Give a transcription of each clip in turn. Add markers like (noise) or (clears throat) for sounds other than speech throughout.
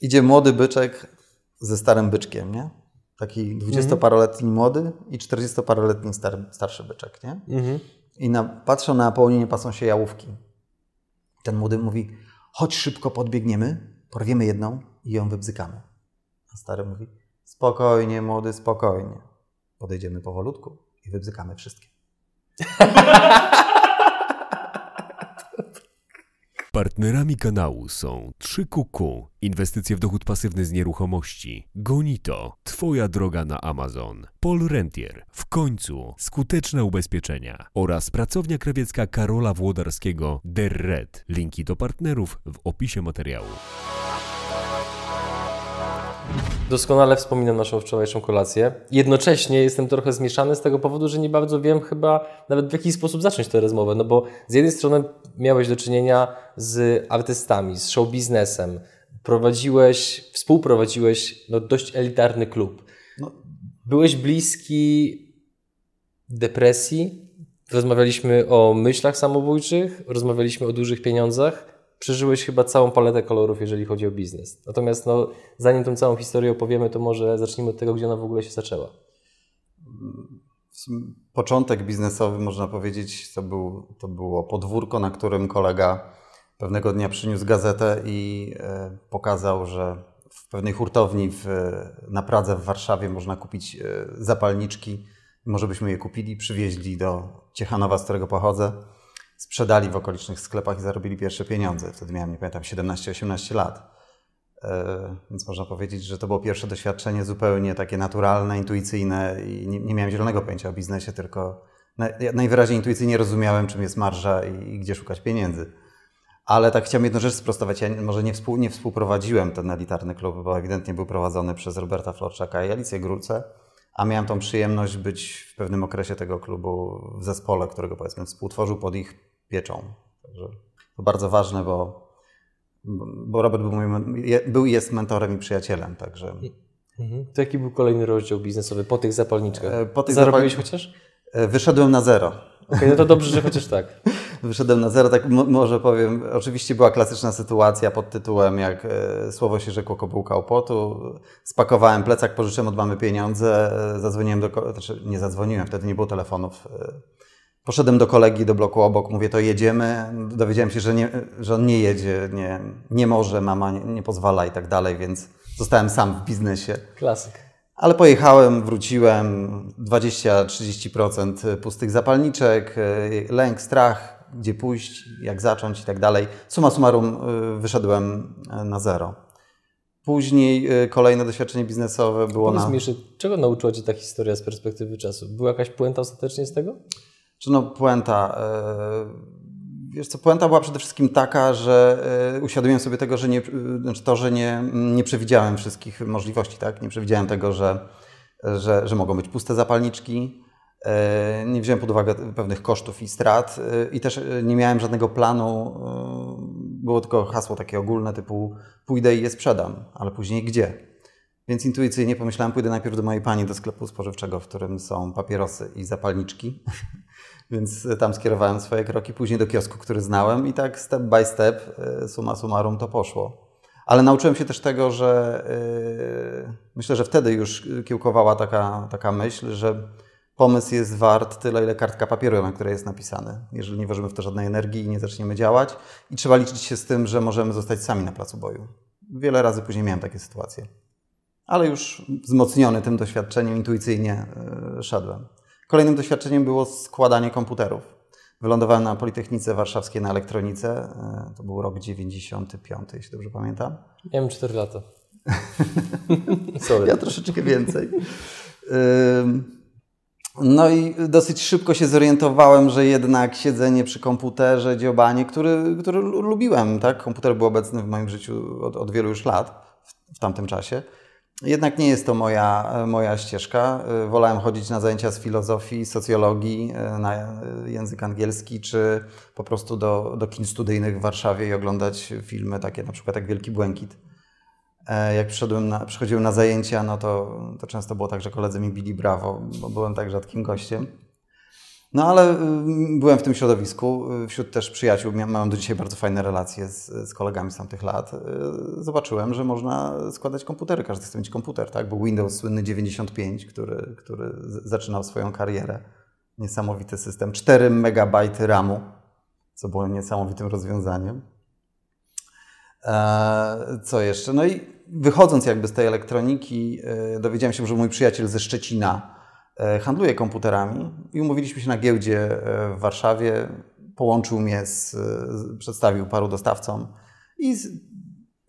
idzie młody byczek ze starym byczkiem, nie? Taki dwudziestoparoletni młody i czterdziestoparoletni star, starszy byczek, nie? Mhm. I na, patrzą na napełnienie, pasą się jałówki. Ten młody mówi, chodź szybko podbiegniemy, porwiemy jedną i ją wybzykamy. A stary mówi, spokojnie młody, spokojnie. Podejdziemy powolutku i wybzykamy wszystkie. (laughs) Partnerami kanału są 3QQ, inwestycje w dochód pasywny z nieruchomości, Gonito, Twoja droga na Amazon, Paul Rentier, w końcu skuteczne ubezpieczenia oraz pracownia krawiecka Karola Włodarskiego Der Red. Linki do partnerów w opisie materiału. Doskonale wspominam naszą wczorajszą kolację. Jednocześnie jestem trochę zmieszany z tego powodu, że nie bardzo wiem chyba nawet w jaki sposób zacząć tę rozmowę. No bo z jednej strony miałeś do czynienia z artystami, z show biznesem. Prowadziłeś, współprowadziłeś no, dość elitarny klub. No. Byłeś bliski depresji. Rozmawialiśmy o myślach samobójczych, rozmawialiśmy o dużych pieniądzach przeżyłeś chyba całą paletę kolorów, jeżeli chodzi o biznes. Natomiast no, zanim tą całą historię opowiemy, to może zacznijmy od tego, gdzie ona w ogóle się zaczęła. Początek biznesowy, można powiedzieć, to, był, to było podwórko, na którym kolega pewnego dnia przyniósł gazetę i e, pokazał, że w pewnej hurtowni w, na Pradze w Warszawie można kupić e, zapalniczki. Może byśmy je kupili, przywieźli do Ciechanowa, z którego pochodzę sprzedali w okolicznych sklepach i zarobili pierwsze pieniądze. Wtedy miałem, nie pamiętam, 17-18 lat. E, więc można powiedzieć, że to było pierwsze doświadczenie zupełnie takie naturalne, intuicyjne i nie, nie miałem zielonego pojęcia o biznesie, tylko najwyraźniej intuicyjnie rozumiałem, czym jest marża i, i, gdzie szukać pieniędzy. Ale tak chciałem jedną rzecz sprostować. Ja może nie, współ, nie współprowadziłem ten elitarny klub, bo ewidentnie był prowadzony przez Roberta Florczaka i Alicję Grulce, a miałem tą przyjemność być w pewnym okresie tego klubu w zespole, którego powiedzmy współtworzył pod ich pieczą. Także to bardzo ważne, bo, bo Robert był, moim, był i jest mentorem i przyjacielem. Także. Mhm. To jaki był kolejny rozdział biznesowy po tych zapalniczkach? E, po tych Zarobiłeś zapal... chociaż? E, wyszedłem na zero. Okej, okay, no to dobrze, że chociaż tak. (laughs) Wyszedłem na zero, tak może powiem. Oczywiście była klasyczna sytuacja pod tytułem, jak e, słowo się rzekło kobułka opotu. Spakowałem plecak, pożyczyłem od mamy pieniądze, zadzwoniłem do... Znaczy nie zadzwoniłem, wtedy nie było telefonów Poszedłem do kolegi do bloku obok, mówię, to jedziemy. Dowiedziałem się, że, nie, że on nie jedzie, nie, nie może, mama nie, nie pozwala i tak dalej, więc zostałem sam w biznesie. Klasyk. Ale pojechałem, wróciłem, 20-30% pustych zapalniczek, lęk, strach, gdzie pójść, jak zacząć i tak dalej. Suma summarum y, wyszedłem na zero. Później y, kolejne doświadczenie biznesowe było Powiedz na... mi jeszcze, czego nauczyła Cię ta historia z perspektywy czasu? Była jakaś puenta ostatecznie z tego? Czy no puenta? Wiesz co, puenta była przede wszystkim taka, że uświadomiłem sobie tego, że nie, znaczy to, że nie, nie przewidziałem wszystkich możliwości, tak? Nie przewidziałem tego, że, że, że mogą być puste zapalniczki. E, nie wziąłem pod uwagę pewnych kosztów i strat i też nie miałem żadnego planu. Było tylko hasło takie ogólne typu pójdę i je sprzedam, ale później gdzie? Więc intuicyjnie pomyślałem, pójdę najpierw do mojej pani do sklepu spożywczego, w którym są papierosy i zapalniczki. (laughs) Więc tam skierowałem swoje kroki, później do kiosku, który znałem i tak step by step, e, suma summarum to poszło. Ale nauczyłem się też tego, że yy, myślę, że wtedy już kiełkowała taka, taka myśl, że pomysł jest wart tyle, ile kartka papieru, na której jest napisany. Jeżeli nie włożymy w to żadnej energii i nie zaczniemy działać, i trzeba liczyć się z tym, że możemy zostać sami na placu boju. Wiele razy później miałem takie sytuacje ale już wzmocniony tym doświadczeniem intuicyjnie yy, szedłem. Kolejnym doświadczeniem było składanie komputerów. Wylądowałem na Politechnice Warszawskiej na elektronice. Yy, to był rok 95, jeśli dobrze pamiętam. Miałem 4 lata. (laughs) Sorry. Ja troszeczkę więcej. Yy, no i dosyć szybko się zorientowałem, że jednak siedzenie przy komputerze, dziobanie, który, który lubiłem, tak? Komputer był obecny w moim życiu od, od wielu już lat w, w tamtym czasie jednak nie jest to moja, moja ścieżka. Wolałem chodzić na zajęcia z filozofii, socjologii, na język angielski, czy po prostu do, do kin studyjnych w Warszawie i oglądać filmy takie na przykład jak Wielki Błękit. E, jak przyszedłem na, przychodziłem na zajęcia, no to, to często było tak, że koledzy mi bili brawo, bo byłem tak rzadkim gościem. No ale y, byłem w tym środowisku, y, wśród też przyjaciół, mam do dzisiaj bardzo fajne relacje z, z kolegami z tamtych lat. Y, zobaczyłem, że można składać komputery, każdy chce mieć komputer, tak? Był Windows słynny 95, który, który zaczynał swoją karierę. Niesamowity system, 4 MB RAMu, co było niesamowitym rozwiązaniem. E, co jeszcze? No i wychodząc jakby z tej elektroniki, dowiedziałem się, że mój przyjaciel ze Szczecina, E, handluje komputerami i umówiliśmy się na giełdzie e, w Warszawie. Połączył mnie, z, przedstawił paru dostawcom i z,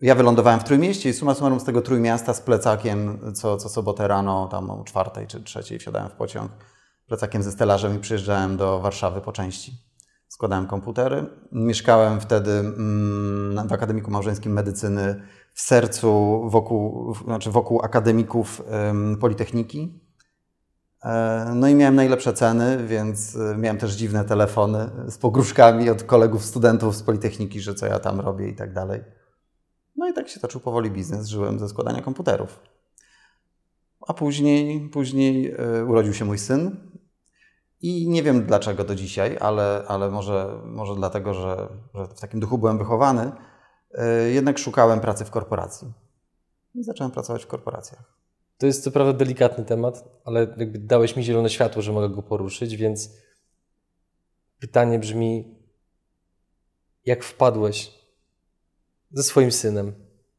ja wylądowałem w Trójmieście i suma summarum z tego Trójmiasta z plecakiem co, co sobotę rano, tam o czwartej czy trzeciej wsiadałem w pociąg, plecakiem ze stelażem i przyjeżdżałem do Warszawy po części. Składałem komputery. Mieszkałem wtedy mm, w Akademiku Małżeńskim Medycyny w sercu wokół, znaczy wokół akademików Politechniki E, no i miałem najlepsze ceny, więc e, miałem też dziwne telefony z pogróżkami od kolegów, studentów z Politechniki, że co ja tam robię i tak dalej. No i tak się toczył powoli biznes, żyłem ze składania komputerów. A później, później e, urodził się mój syn i nie wiem dlaczego do dzisiaj, ale, ale może, może dlatego, że, że w takim duchu byłem wychowany, jednak szukałem pracy w korporacji. I zacząłem pracować w korporacjach. To jest co prawda delikatny temat, ale jakby dałeś mi zielone światło, że mogę go poruszyć, więc pytanie brzmi, jak wpadłeś ze swoim synem?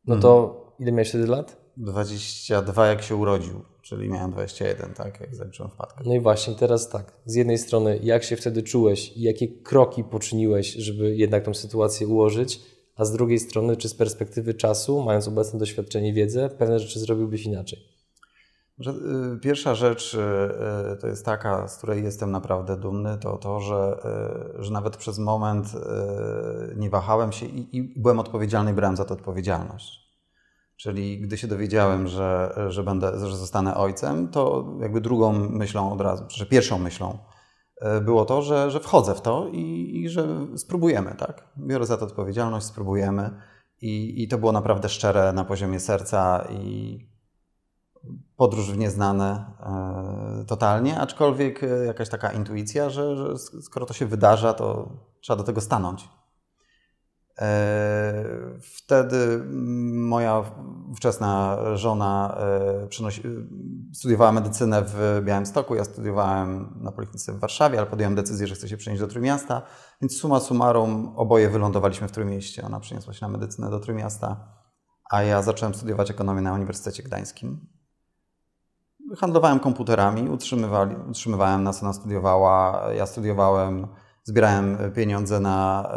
No to mhm. ile miałeś wtedy lat? 22 jak się urodził, czyli miałem 21, tak, jak zacząłem wpadkę. No i właśnie teraz tak, z jednej strony jak się wtedy czułeś i jakie kroki poczyniłeś, żeby jednak tą sytuację ułożyć, a z drugiej strony czy z perspektywy czasu, mając obecne doświadczenie i wiedzę, pewne rzeczy zrobiłbyś inaczej? Y, pierwsza rzecz y, y, to jest taka, z której jestem naprawdę dumny, to to, że, że nawet przez moment nie wahałem się i, i byłem odpowiedzialny i brałem za to odpowiedzialność. Czyli gdy się dowiedziałem, że, że, będę, że zostanę ojcem, to jakby drugą myślą od razu, że pierwszą myślą było to, że, że wchodzę w to i, i że spróbujemy, tak? Biorę za to odpowiedzialność, spróbujemy. I, I to było naprawdę szczere na poziomie serca i, podróż w nieznane e, totalnie, aczkolwiek e, jakaś taka intuicja, że, że, skoro to się wydarza, to trzeba do tego stanąć. E, wtedy moja wczesna żona przynosi, studiowała medycynę w Białymstoku, ja studiowałem na Politechnice w Warszawie, ale podjąłem decyzję, że chcę się przenieść do Trójmiasta, więc suma summarum oboje wylądowaliśmy w Trójmieście. Ona przeniosła się na medycynę do Trójmiasta, a ja zacząłem studiować ekonomię na Uniwersytecie Gdańskim. Handlowałem komputerami, utrzymywałem nas, ona studiowała, ja studiowałem, zbierałem pieniądze na,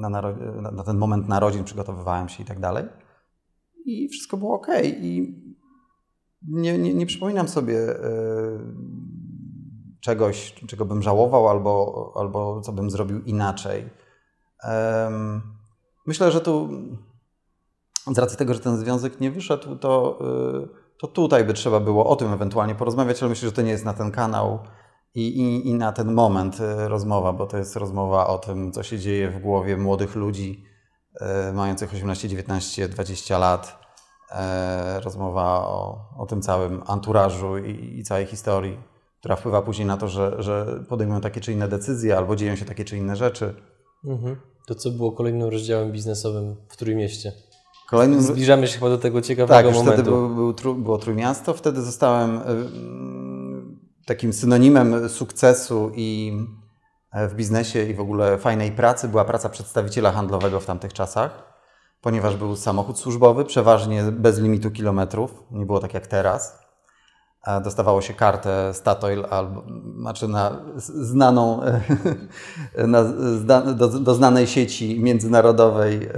na, na, ten moment narodzin, przygotowywałem się i tak dalej. I wszystko było ok. I nie, nie, nie przypominam sobie e, czegoś, czego bym żałował albo, albo co bym zrobił inaczej. Myślę, że tu z racji tego, że ten związek nie wyszedł, to e, to tutaj by trzeba było o tym ewentualnie porozmawiać, ale myślę, że to nie jest na ten kanał i, i, i na ten moment e, rozmowa, bo to jest rozmowa o tym, co się dzieje w głowie młodych ludzi e, mających 18, 19, 20 lat. E, rozmowa o, o tym całym anturażu i, i całej historii, która wpływa później na to, że, że podejmują takie czy inne decyzje albo dzieją się takie czy inne rzeczy. Mhm. To co było kolejnym rozdziałem biznesowym w Trójmieście? Kolejnym... Zbliżamy się chyba do tego ciekawego tak, momentu. Tak, wtedy był, był, było Trójmiasto. Wtedy zostałem takim synonimem sukcesu i e, w biznesie i w ogóle fajnej pracy była praca przedstawiciela handlowego w tamtych czasach, ponieważ był samochód służbowy, przeważnie bez limitu kilometrów. Nie było tak jak teraz dostawało się kartę Statoil, albo, znaczy na znaną, (laughs) na, do, do, znanej sieci międzynarodowej.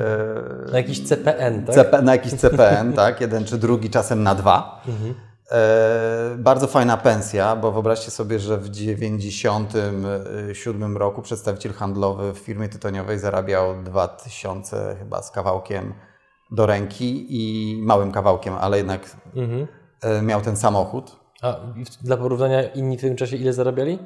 E, na jakiś CPN, tak? CP, na jakiś CPN, tak, jeden czy drugi, czasem na dwa. Mhm. E, bardzo fajna pensja, bo wyobraźcie sobie, że w 1997 roku przedstawiciel handlowy w firmie tytoniowej zarabiał 2000 chyba z kawałkiem do ręki i małym kawałkiem, ale jednak mhm E, miał ten samochód. A dla porównania inni w tym czasie ile zarabiali?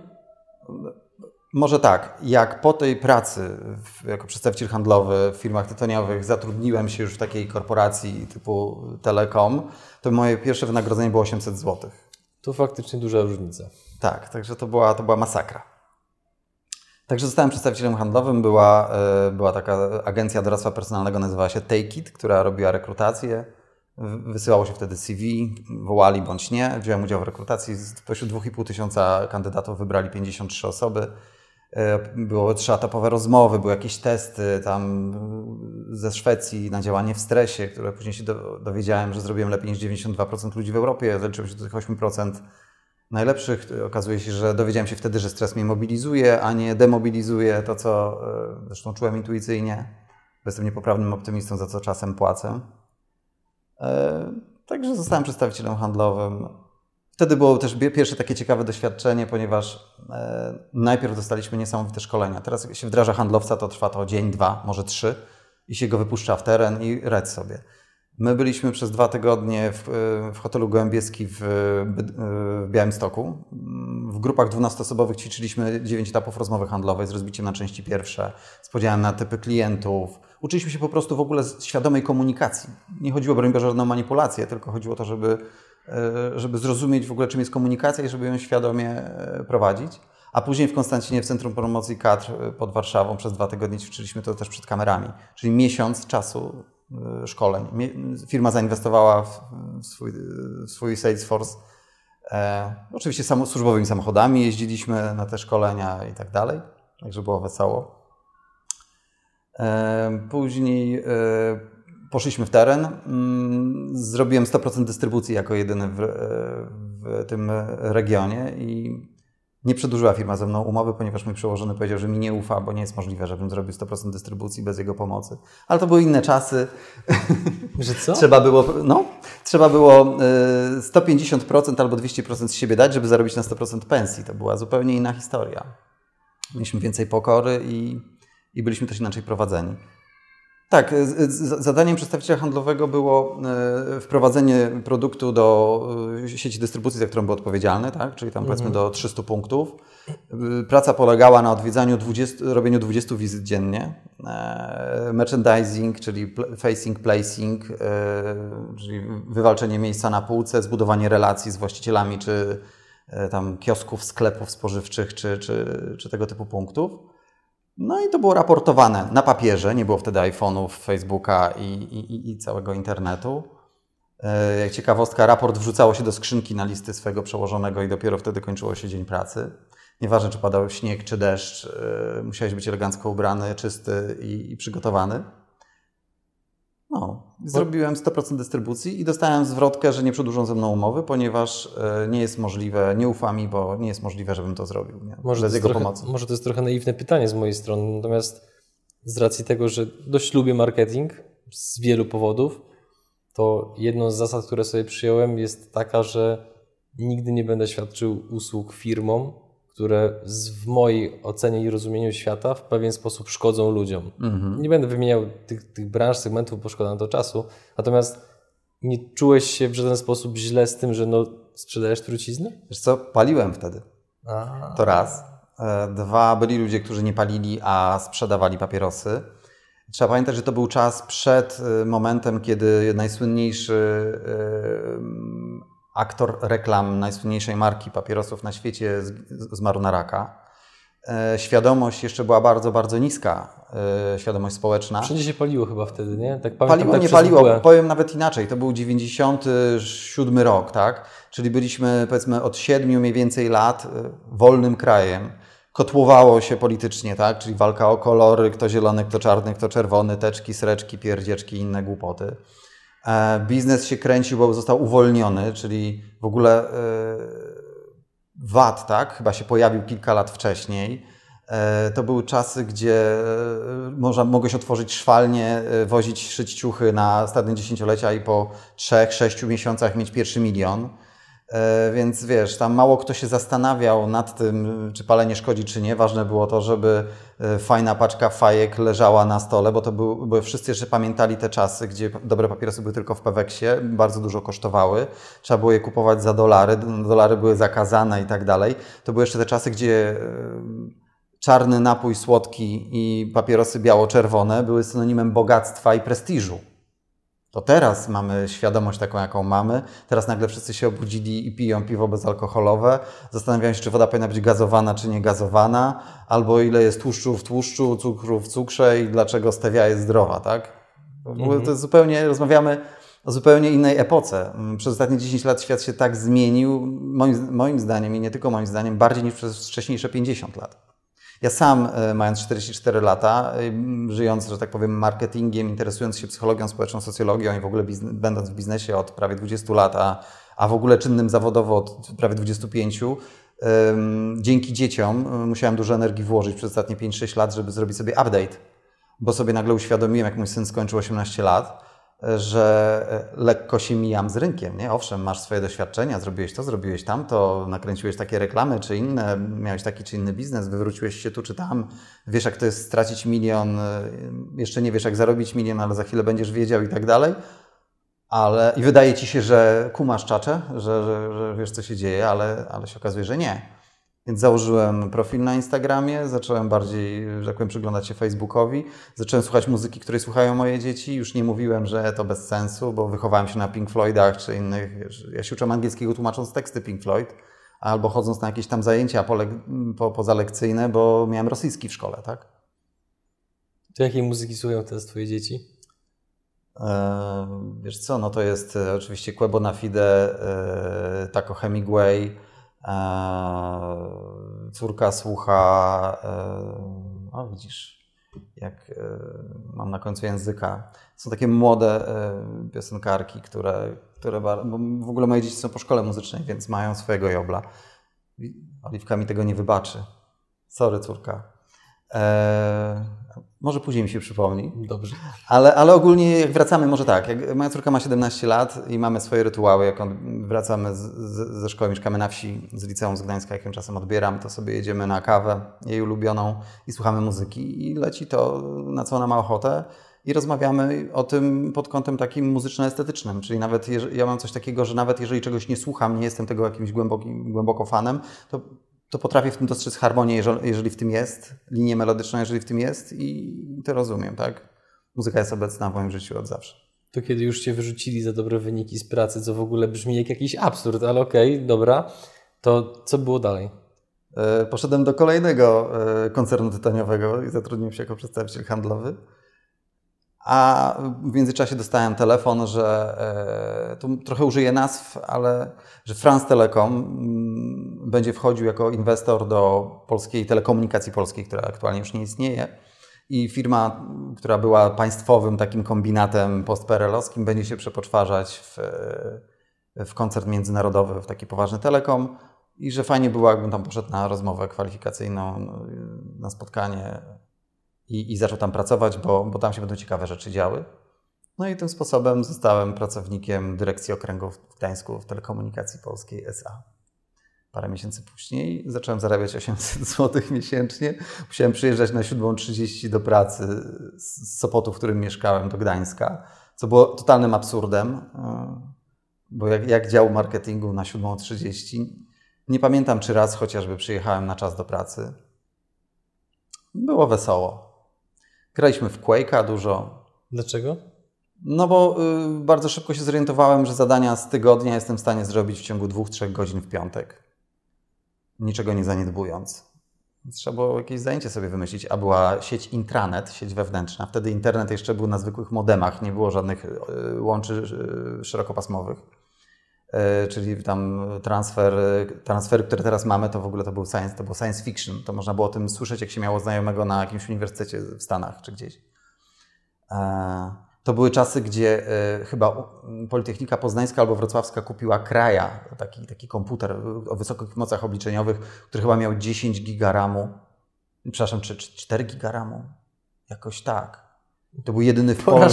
Może tak, jak po tej pracy jako przedstawiciel handlowy w firmach tytoniowych zatrudniłem się już w takiej korporacji typu Telekom, to moje pierwsze wynagrodzenie było 800 zł. To faktycznie duża różnica. Tak, także to była, to była masakra. Także zostałem przedstawicielem handlowym. Była, e, była taka agencja doradztwa personalnego, nazywała się Take It, która robiła rekrutację. Wysyłało się wtedy CV, wołali bądź nie. Wziąłem udział w rekrutacji. Spośród 2,5 tysiąca kandydatów wybrali 53 osoby. E, było trzyetapowe rozmowy, były jakieś testy tam ze Szwecji na działanie w stresie, które później się dowiedziałem, że zrobiłem lepiej niż 92% ludzi w Europie. Zaliczyłem się do tych 8% najlepszych. Okazuje się, że dowiedziałem się wtedy, że stres mnie mobilizuje, a nie demobilizuje, to co e, zresztą czułem intuicyjnie. Jestem niepoprawnym optymistą, za co czasem płacę. E, także zostałem przedstawicielem handlowym. Wtedy było też pierwsze takie ciekawe doświadczenie, ponieważ e, najpierw dostaliśmy niesamowite szkolenia. Teraz jak się wdraża handlowca, to trwa to dzień, dwa, może trzy i się go wypuszcza w teren i radź sobie. My byliśmy przez dwa tygodnie w, w hotelu Gołębieski w, w Białymstoku. W grupach 12-osobowych ćwiczyliśmy 9 etapów rozmowy handlowej z rozbiciem na części pierwsze, z podziałem na typy klientów. Uczyliśmy się po prostu w ogóle świadomej komunikacji. Nie chodziło, broń Boże, o manipulację, tylko chodziło o to, żeby, e, żeby zrozumieć w ogóle, czym jest komunikacja i żeby ją świadomie e, prowadzić. A później w Konstancinie, w Centrum Promocji Kadr e, pod Warszawą przez dwa tygodnie ćwiczyliśmy to też przed kamerami. Czyli miesiąc czasu E, szkoleń. Firma zainwestowała w swój, w swój Salesforce. E, oczywiście samo, służbowymi samochodami jeździliśmy na te szkolenia i tak dalej, także było wesoło. E, później e, poszliśmy w teren. Mm, zrobiłem 100% dystrybucji jako jedyny w, e, w tym regionie i nie przedłużyła firma ze mną umowy, ponieważ mój przełożony powiedział, że mi nie ufa, bo nie jest możliwe, żebym zrobił 100% dystrybucji bez jego pomocy. Ale to były inne czasy. (laughs) Że co? trzeba było, no, trzeba było 150% y, albo 200% z siebie dać, żeby zarobić na 100% pensji. To była zupełnie inna historia. Mieliśmy więcej pokory i, i byliśmy też inaczej prowadzeni. Tak, zadaniem przedstawiciela handlowego było e, wprowadzenie produktu do e, sieci dystrybucji, za którą był odpowiedzialny, tak? czyli tam powiedzmy mhm. do 300 punktów. E, praca polegała na odwiedzaniu 20, robieniu 20 wizyt dziennie. Merchandising, czyli facing, placing, czyli wywalczenie miejsca na półce, zbudowanie relacji z właścicielami czy tam kiosków, sklepów spożywczych czy, czy, czy tego typu punktów. No i to było raportowane na papierze, nie było wtedy iPhone'ów, Facebooka i, i, i całego internetu. E, jak ciekawostka, raport wrzucało się do skrzynki na listy swojego przełożonego i dopiero wtedy kończyło się dzień pracy. Nieważne, czy padał śnieg, czy deszcz, e, musiałeś być elegancko ubrany, czysty i, i przygotowany. Zrobiłem 100% dystrybucji i dostałem zwrotkę, że nie przedłużą ze mną umowy, ponieważ e, nie jest możliwe, nie ufa mi, bo nie jest możliwe, żebym to zrobił nie? może bez jego trochę, pomocy. Może to jest trochę naiwne pytanie z mojej strony, natomiast z racji tego, że dość lubię marketing z wielu powodów, to jedną z zasad, które sobie przyjąłem jest taka, że nigdy nie będę świadczył usług firmom, które w mojej ocenie i rozumieniu świata w pewien sposób szkodzą ludziom. Mhm. Nie będę wymieniał tych, tych branż, segmentów, bo szkoda na to czasu. Natomiast nie czułeś się w żaden sposób źle z tym, że no, sprzedajesz truciznę? Wiesz co, paliłem wtedy. A. To raz. E, dwa, byli ludzie, którzy nie palili, a sprzedawali papierosy. Trzeba pamiętać, że to był czas przed e, momentem, kiedy najsłynniejszy e, aktor reklam najsłynniejszej marki papierosów na świecie zmarł na raka. E, świadomość jeszcze była bardzo, bardzo niska, e, świadomość społeczna. Wszędzie się paliło chyba wtedy, nie? Tak paliło, tak nie paliło. Powiem nawet inaczej, to był 97 rok, tak? Czyli byliśmy powiedzmy od 7 mniej więcej lat e, wolnym krajem. Kotłowało się politycznie, tak? Czyli walka o kolory, kto zielony, kto czarny, kto czerwony, teczki, sreczki, pierdzieczki i inne głupoty. E, biznes się kręcił, bo został uwolniony, czyli w ogóle e, VAT, tak, chyba się pojawił kilka lat wcześniej. E, to były czasy, gdzie można, mogłeś otworzyć szwalnię, wozić, szyć ciuchy na ostatnie dziesięciolecia i po trzech, sześciu miesiącach mieć pierwszy milion. E, więc wiesz, tam mało kto się zastanawiał nad tym, czy palenie szkodzi, czy nie. Ważne było to, żeby e, fajna paczka fajek leżała na stole, bo to był, bo wszyscy jeszcze pamiętali te czasy, gdzie dobre papierosy były tylko w Peweksie, bardzo dużo kosztowały. Trzeba było je kupować za dolary, dolary były zakazane i tak dalej. To były jeszcze te czasy, gdzie e, czarny napój słodki i papierosy biało-czerwone były synonimem bogactwa i prestiżu. To teraz mamy świadomość taką, jaką mamy. Teraz nagle wszyscy się obudzili i piją piwo bezalkoholowe. Zastanawiają się, czy woda powinna być gazowana, czy nie gazowana, albo ile jest tłuszczu w tłuszczu, cukru w cukrze i dlaczego stevia jest zdrowa, tak? Ogóle to jest zupełnie, rozmawiamy o zupełnie innej epoce. Przez ostatnie 10 lat świat się tak zmienił, moim, moim zdaniem i nie tylko moim zdaniem, bardziej niż przez wcześniejsze 50 lat. Ja sam, e, mając 44 lata, żyjąc, że tak powiem, marketingiem, interesując się psychologią społeczną, socjologią i w ogóle będąc w biznesie od prawie 20 lat, a, a w ogóle czynnym zawodowo od prawie 25, dzięki dzieciom e, musiałem dużo energii włożyć przez ostatnie 5-6 lat, żeby zrobić sobie update, bo sobie nagle uświadomiłem, jak mój syn skończył 18 lat, że lekko się mijam z rynkiem. Nie? Owszem, masz swoje doświadczenia, zrobiłeś to, zrobiłeś tamto, nakręciłeś takie reklamy czy inne, miałeś taki czy inny biznes, wywróciłeś się tu czy tam, wiesz jak to jest stracić milion, jeszcze nie wiesz jak zarobić milion, ale za chwilę będziesz wiedział i tak dalej. Ale, I wydaje ci się, że kumasz czacze, że, że, że wiesz co się dzieje, ale, ale się okazuje, że nie. Więc założyłem profil na Instagramie, zacząłem bardziej, że tak powiem, przyglądać się Facebookowi, zacząłem słuchać muzyki, której słuchają moje dzieci. Już nie mówiłem, że to bez sensu, bo wychowałem się na Pink Floydach czy innych. Ja się uczyłem angielskiego tłumacząc teksty Pink Floyd, albo chodząc na jakieś tam zajęcia po, pozalekcyjne, bo miałem rosyjski w szkole, tak? To jakiej muzyki słuchają teraz Twoje dzieci? Eee, wiesz co, no to jest e, oczywiście Quebo na Fide, e, Taco Hemingway, córka słucha, e, o widzisz, jak e, mam na końcu języka. Są takie młode piosenkarki, które, które w ogóle moje dzieci są po szkole muzycznej, więc mają swojego jobla. Oliwka mi tego nie wybaczy. Sorry, córka. Może później mi się przypomni. Dobrze. Ale, ale ogólnie jak wracamy, może tak, jak moja córka ma 17 lat i mamy swoje rytuały, jak on, wracamy z, z, ze szkoły, mieszkamy na wsi, z liceum z Gdańska, jak ją czasem odbieram, to sobie jedziemy na kawę, jej ulubioną i słuchamy muzyki i leci to, na co ona ma ochotę i rozmawiamy o tym pod kątem takim muzyczno-estetycznym, czyli nawet ja mam coś takiego, że nawet jeżeli czegoś nie słucham, nie jestem tego jakimś głębokim, głęboko fanem, to to potrafię w tym dostrzec harmonię, jeżeli w tym jest, linię melodyczną, jeżeli w tym jest i to rozumiem, tak? Muzyka jest obecna w moim życiu od zawsze. To kiedy już Cię wyrzucili za dobre wyniki z pracy, co w ogóle brzmi jak jakiś absurd, ale okej, okay, dobra, to co było dalej? E, poszedłem do kolejnego e, koncernu tytoniowego i zatrudniłem się jako przedstawiciel handlowy. A w międzyczasie dostałem telefon, że e, tu trochę użyję nazw, ale że France Telecom mm, będzie wchodził jako inwestor do polskiej telekomunikacji polskiej, która aktualnie już nie istnieje. I firma, która była państwowym takim kombinatem postperelowskim, będzie się przepoczwarzać w, w koncert międzynarodowy, w taki poważny telekom. I że fajnie było, jakbym tam poszedł na rozmowę kwalifikacyjną, na spotkanie i, i zaczął tam pracować, bo, bo tam się będą ciekawe rzeczy działy. No i tym sposobem zostałem pracownikiem dyrekcji okręgów w Gdańsku w Telekomunikacji Polskiej SA. Parę miesięcy później zacząłem zarabiać 800 (laughs) zł miesięcznie. Musiałem przyjeżdżać na 7.30 do pracy z Sopotu, w którym mieszkałem, do Gdańska, co było totalnym absurdem, e, bo jak, jak dział marketingu na 7.30, nie pamiętam czy raz chociażby przyjechałem na czas do pracy. Było wesoło. Graliśmy w Quake'a dużo. Dlaczego? No bo y, bardzo szybko się zorientowałem, że zadania z tygodnia jestem w stanie zrobić w ciągu dwóch, trzech godzin w piątek. Niczego nie zaniedbując. Trzeba było jakieś zajęcie sobie wymyślić, a była sieć intranet, sieć wewnętrzna. Wtedy internet jeszcze był na zwykłych modemach, nie było żadnych y, łączy y, szerokopasmowych. Y, czyli tam transfer, transfery, które teraz mamy, to w ogóle to był science, to był science fiction. To można było o tym słyszeć, jak się miało znajomego na jakimś uniwersytecie w Stanach czy gdzieś. E, to były czasy, gdzie e, chyba Politechnika Poznańska albo Wrocławska kupiła Kraja, taki, taki komputer o wysokich mocach obliczeniowych, który chyba miał 10 giga RAMu. Przepraszam, czy, czy 4 giga RAMu? Jakoś tak. To był jedyny w, Pol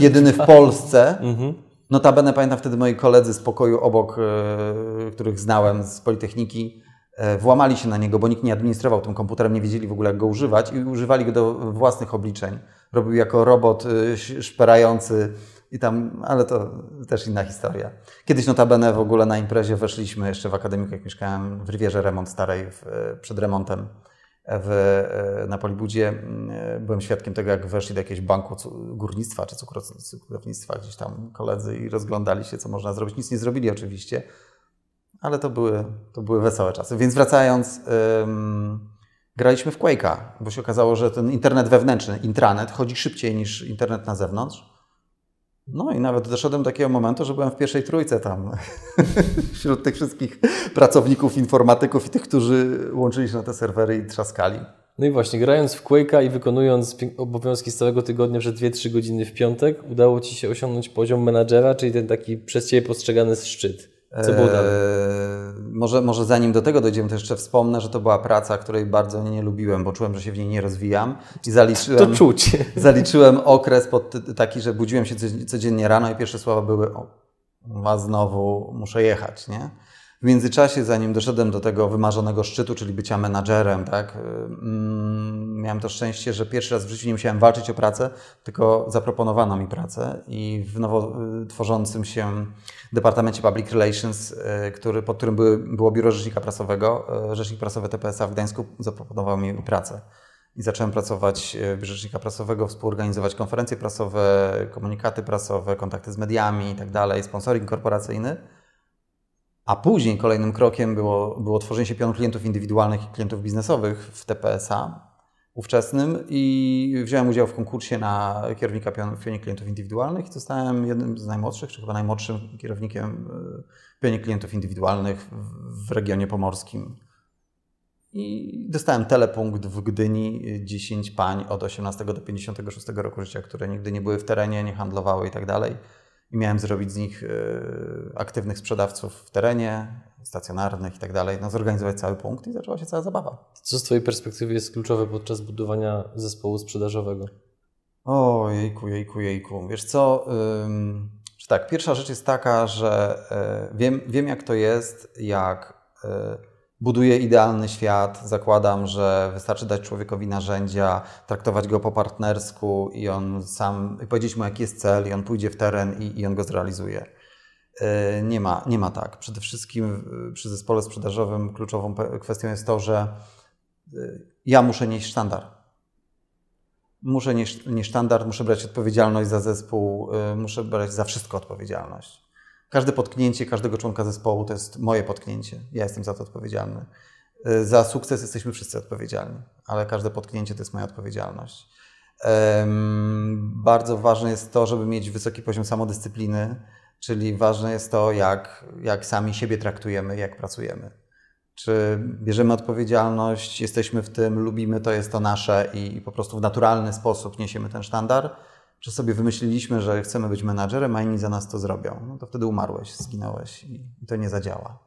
jedyny w Polsce. Mhm Notabene pamiętam wtedy moi koledzy z pokoju obok, e, których znałem z Politechniki, e, włamali się na niego, bo nikt nie administrował tym komputerem, nie wiedzieli w ogóle jak go używać i używali go do własnych obliczeń. Robił jako robot e, szperający i tam, ale to też inna historia. Kiedyś notabene w ogóle na imprezie weszliśmy jeszcze w akademiku, jak mieszkałem w Rywierze Remont Starej, w, przed remontem w, na Polibudzie byłem świadkiem tego, jak weszli do jakiegoś banku górnictwa czy cukrownictwa, gdzieś tam koledzy i rozglądali się, co można zrobić. Nic nie zrobili oczywiście, ale to były, to były wesołe czasy. Więc wracając, graliśmy w Quake'a, bo się okazało, że ten internet wewnętrzny, intranet, chodzi szybciej niż internet na zewnątrz. No i nawet doszedłem do takiego momentu, że byłem w pierwszej trójce tam (laughs) wśród tych wszystkich pracowników, informatyków i tych, którzy łączyli się na te serwery i trzaskali. No i właśnie, grając w Quake'a i wykonując obowiązki z całego tygodnia przez 2-3 godziny w piątek, udało Ci się osiągnąć poziom menadżera, czyli ten taki przez Ciebie postrzegany szczyt. Co było dalej? Może, może zanim do tego dojdziemy, to jeszcze wspomnę, że to była praca, której bardzo nie, nie lubiłem, bo czułem, że się w niej nie rozwijam. I zaliczyłem, to czuć. (laughs) Zaliczyłem okres pod taki, że budziłem się codziennie rano i pierwsze słowa były o, a znowu muszę jechać, nie? W międzyczasie, zanim doszedłem do tego wymarzonego szczytu, czyli bycia menadżerem, tak, mm, miałem to szczęście, że pierwszy raz w życiu nie musiałem walczyć o pracę, tylko zaproponowano mi pracę i w nowo y, tworzącym się Departamencie Public Relations, y, który, pod którym były, było biuro rzecznika prasowego, y, rzecznik prasowy TPSA w Gdańsku zaproponował mi pracę. I zacząłem pracować w rzecznika prasowego, współorganizować konferencje prasowe, komunikaty prasowe, kontakty z mediami i tak dalej, sponsoring korporacyjny. A później kolejnym krokiem było, było tworzenie się pionu klientów indywidualnych i klientów biznesowych w TPSA ówczesnym i wziąłem udział w konkursie na kierownika pion, w pionie klientów indywidualnych i zostałem jednym z najmłodszych, czy chyba najmłodszym kierownikiem w pionie klientów indywidualnych w regionie pomorskim. I dostałem telepunkt w Gdyni 10 pań od 18 do 56 roku życia, które nigdy nie były w terenie, nie handlowały i tak dalej i miałem zrobić z nich e, aktywnych sprzedawców w terenie, stacjonarnych i tak dalej, no zorganizować cały punkt i zaczęła się cała zabawa. Co z Twojej perspektywy jest kluczowe podczas budowania zespołu sprzedażowego? O, jejku, jejku, jejku. Wiesz co, ym, tak, pierwsza rzecz jest taka, że y, wiem, wiem jak to jest, jak y, buduję idealny świat, zakładam, że wystarczy dać człowiekowi narzędzia, traktować go po partnersku i on sam, i powiedzieć mu jaki jest cel i on pójdzie w teren i, i on go zrealizuje. E, nie ma, nie ma tak. Przede wszystkim przy zespole sprzedażowym kluczową kwestią jest to, że e, ja muszę nieść sztandar. Muszę nieść, nieść sztandar, muszę brać odpowiedzialność za zespół, e, muszę brać za wszystko odpowiedzialność. Każde potknięcie każdego członka zespołu to jest moje potknięcie. Ja jestem za to odpowiedzialny. Y, za sukces jesteśmy wszyscy odpowiedzialni, ale każde potknięcie to jest moja odpowiedzialność. Bardzo ważne jest to, żeby mieć wysoki poziom samodyscypliny, czyli ważne jest to, jak, jak sami siebie traktujemy, jak pracujemy. Czy bierzemy odpowiedzialność, jesteśmy w tym, lubimy to, jest to nasze i, i po prostu w naturalny sposób niesiemy ten sztandar, że sobie wymyśliliśmy, że chcemy być menadżerem, a inni za nas to zrobią, no to wtedy umarłeś, zginąłeś i, to nie zadziała.